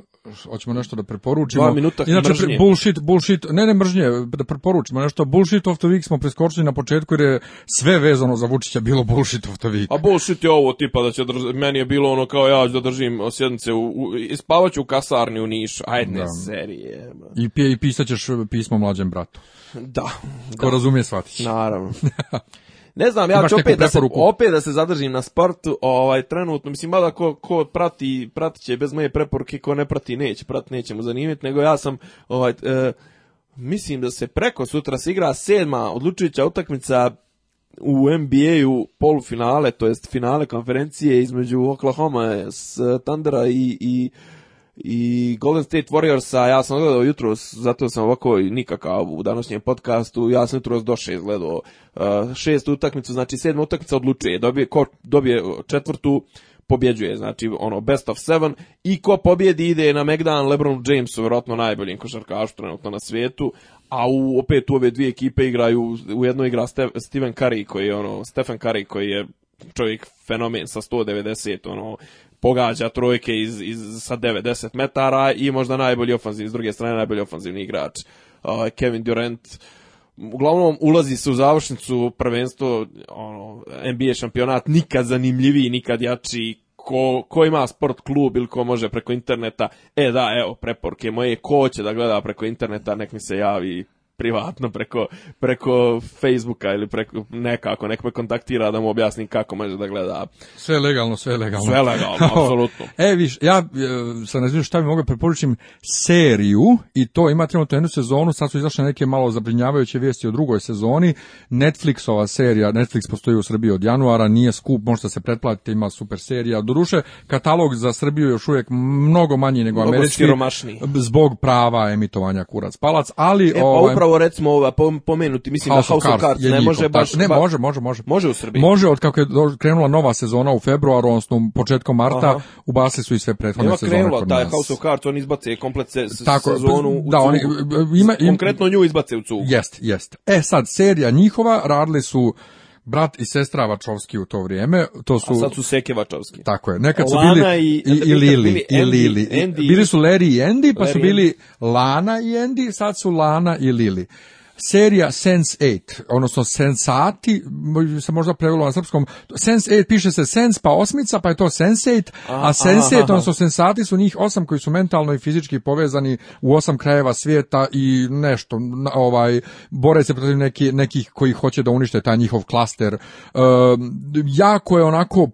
hoćemo nešto da preporučimo. Dva minuta Inače, mržnje. bullshit, bullshit, ne ne mržnje, da preporučimo nešto. Bullshit of the week smo preskočili na početku jer je sve vezano za Vučića bilo bullshit of the week. A bullshit je ovo tipa da će meni je bilo ono kao ja ću da držim sjednice, u, spavaću u kasarni u Niš, ajde da. serije. I, pije, I pisaćeš pismo mlađem bratu. Da. Ko razumije shvatiš. Naravno. Ne znam, ja ću opet da, se, opet da se zadržim na sportu, ovaj, trenutno, mislim, mada ko, ko prati, pratit će bez moje preporuke, ko ne prati, neće, prati, neće mu zanimiti, nego ja sam, ovaj, e, mislim da se preko sutra se igra sedma odlučujuća utakmica u NBA-u polufinale, to jest finale konferencije između Oklahoma s Thundera i, i i Golden State Warriorsa ja sam gledao jutro, zato sam ovako nikakav u današnjem podcastu, ja sam jutros do šest gledao uh, šestu šest utakmicu, znači sedma utakmica odlučuje, dobije, ko dobije uh, četvrtu, pobjeđuje, znači ono best of seven i ko pobjedi ide na Megdan Lebron James, vjerojatno najboljim košarkašu trenutno na svijetu, a u, opet u ove dvije ekipe igraju, u jednoj igra Ste, Steven Curry koji ono, Stephen Curry koji je čovjek fenomen sa 190, ono, pogađa trojke iz, iz, sa 90 metara i možda najbolji ofanzivni, s druge strane najbolji ofanzivni igrač. Kevin Durant uglavnom ulazi se u završnicu prvenstvo ono, NBA šampionat nikad zanimljiviji, nikad jači ko, ko ima sport klub ili ko može preko interneta, e da, evo, preporke moje, ko će da gleda preko interneta, nek mi se javi privatno preko, preko Facebooka ili preko nekako, nek me kontaktira da mu objasnim kako može da gleda. Sve legalno, sve legalno. Sve legalno, apsolutno. e, viš, ja e, sam ne znam šta bi mogao preporučim seriju i to ima trenutno jednu sezonu, sad su izašle neke malo zabrinjavajuće vijesti o drugoj sezoni. Netflixova serija, Netflix postoji u Srbiji od januara, nije skup, možete se pretplatiti, ima super serija. Doduše, katalog za Srbiju još uvijek mnogo manji nego mnogo američki. Zbog prava emitovanja kurac palac, ali... E, pa ovaj, upravo upravo recimo ova pomenuti, mislim House da House of Cards, ne može baš... Ne, može, može, može. Može u Srbiji. Može, od kako je krenula nova sezona u februaru, odnosno početkom marta, Aha. ubasili su i sve prethodne sezone. je krenula taj House of Cards, on izbace komplet se, Tako, sezonu da, u oni, ima, im, Konkretno nju izbace u cugu. Jest, jest. E sad, serija njihova, radili su brat i sestra Vačovski u to vrijeme, to su... A sad su Seke Vačovski. Tako je, nekad su bili... Lana i... Lili, Lili. bili su Larry i Andy, pa su bili Lana i Andy, sad su Lana i Lili serija Sense8, odnosno Sensati, se možda prevelo na srpskom, Sense8 piše se Sense pa osmica, pa je to Sense8, a, Sense8, odnosno Sensati su njih osam koji su mentalno i fizički povezani u osam krajeva svijeta i nešto, ovaj, bore se protiv neki, nekih koji hoće da unište taj njihov klaster. Um, jako je onako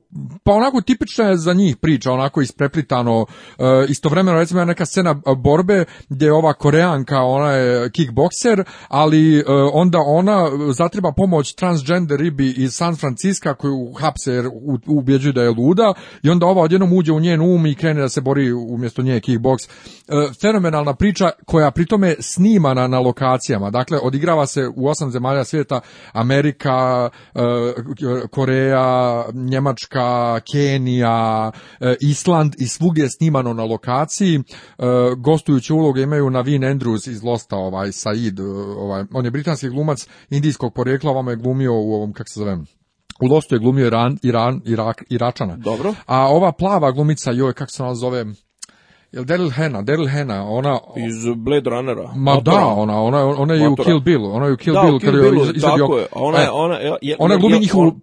pa onako tipična je za njih priča, onako ispreplitano, e, istovremeno recimo neka scena e, borbe gdje je ova koreanka, ona je kickbokser, ali e, onda ona zatreba pomoć transgender ribi iz San Francisco koju hapse jer ubjeđuju da je luda i onda ova odjednom uđe u njen um i krene da se bori umjesto nje kickboks. Fenomenalna priča koja pritome snimana na lokacijama, dakle odigrava se u osam zemalja svijeta, Amerika, Koreja, Njemačka, Kenija, e, Island i svugdje snimano na lokaciji. E, gostujuće uloge imaju Navin Andrews iz Losta, ovaj Said, e, ovaj, on je britanski glumac indijskog porijekla, on je glumio u ovom, kako se zovem, u Lostu je glumio Iran, Iran, Irak, Iračana. Dobro. A ova plava glumica, joj, kako se ona zove, Jel Daryl Hanna, Daryl ona... Iz Blade Runnera. Ma da, ona, ona, ona je u Kill Billu, ona je u Kill da, Billu. Ona, je, ona, je, je, ona glumi njihovu...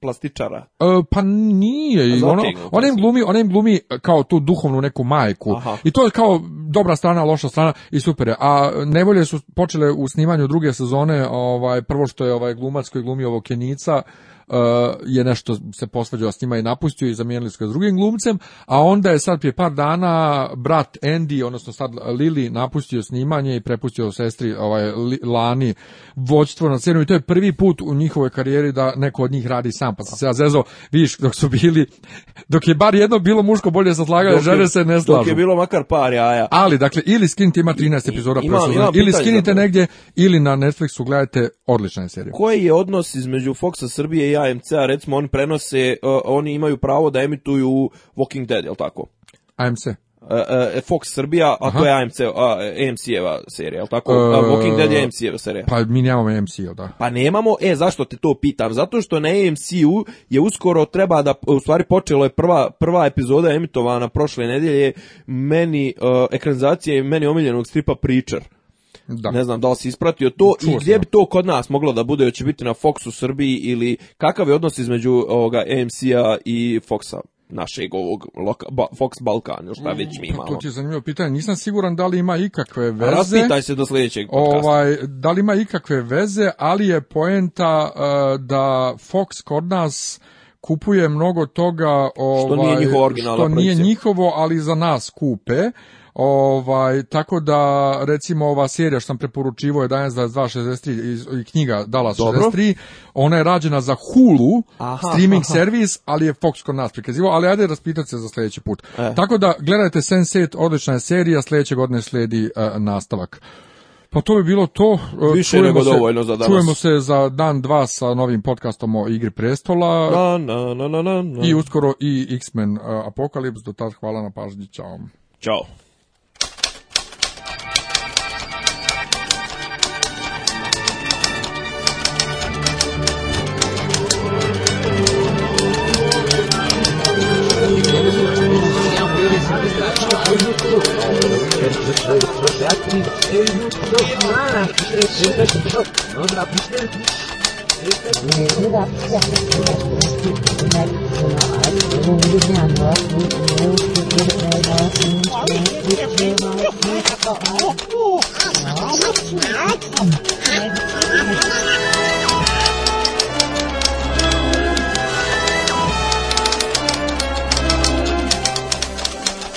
plastičara. E, pa nije, ona, ona, im glumi, ona im glumi e, kao tu duhovnu neku majku. I to je kao dobra strana, loša strana i super je. A nevolje su počele u snimanju druge sezone, ovaj, prvo što je ovaj glumac koji glumi ovo Kenica, Eh, je nešto se posvađao s njima i napustio i zamijenili su s drugim glumcem, a onda je sad prije par dana brat Andy, odnosno sad Lili napustio snimanje i prepustio sestri ovaj, Lani vođstvo na scenu i to je prvi put u njihovoj karijeri da neko od njih radi sam, pa se ja Zezo, vidiš, dok su bili, dok je bar jedno bilo muško bolje sa slagaju, žene se ne slažu. Dok je bilo makar par jaja. Ali, dakle, ili skinite, ima 13 epizoda ima ili skinite negdje, ili na Netflixu gledajte, odlična je Koji je odnos između Foxa Srbije i AMC-a, recimo oni prenose, oni imaju pravo da emituju Walking Dead, je tako? AMC. E, e, Fox Srbija, a Aha. to je AMC, AMC-eva serija, jel tako? E, Walking Dead je AMC-eva serija. Pa mi nemamo AMC, eva da? Pa nemamo, e, zašto te to pitam? Zato što na AMC-u je uskoro treba da, u stvari počelo je prva, prva epizoda emitovana prošle nedelje meni, uh, ekranizacije meni omiljenog stripa Preacher. Da. Ne znam da li si ispratio to Čuo i gdje bi to kod nas moglo da bude, će biti na u Srbiji ili kakav je odnos između ovoga AMC-a i Foxa? našeg ovog Fox Balkan, još već pa To ti je zanimljivo pitanje. Nisam siguran da li ima ikakve veze. Raspitaj se do sljedećeg podcasta. Ovaj, da li ima ikakve veze, ali je poenta e, da Fox kod nas kupuje mnogo toga ovaj, što nije, ovaj, što nije njihovo, ali za nas kupe. Ovaj, tako da, recimo, ova serija što sam preporučivao 11.22.63 i knjiga Dala 63, ona je rađena za Hulu, streaming servis, ali je Fox kod nas prikazivao, ali ajde raspitati se za sljedeći put. E. Tako da, gledajte Sense8, odlična je serija, sljedeće godine slijedi e, nastavak. Pa to bi bilo to. E, čujemo za se za dan dva sa novim podcastom o Igri prestola. I uskoro i X-Men Apokalips. Do tad hvala na pažnji. Ćao. Oh,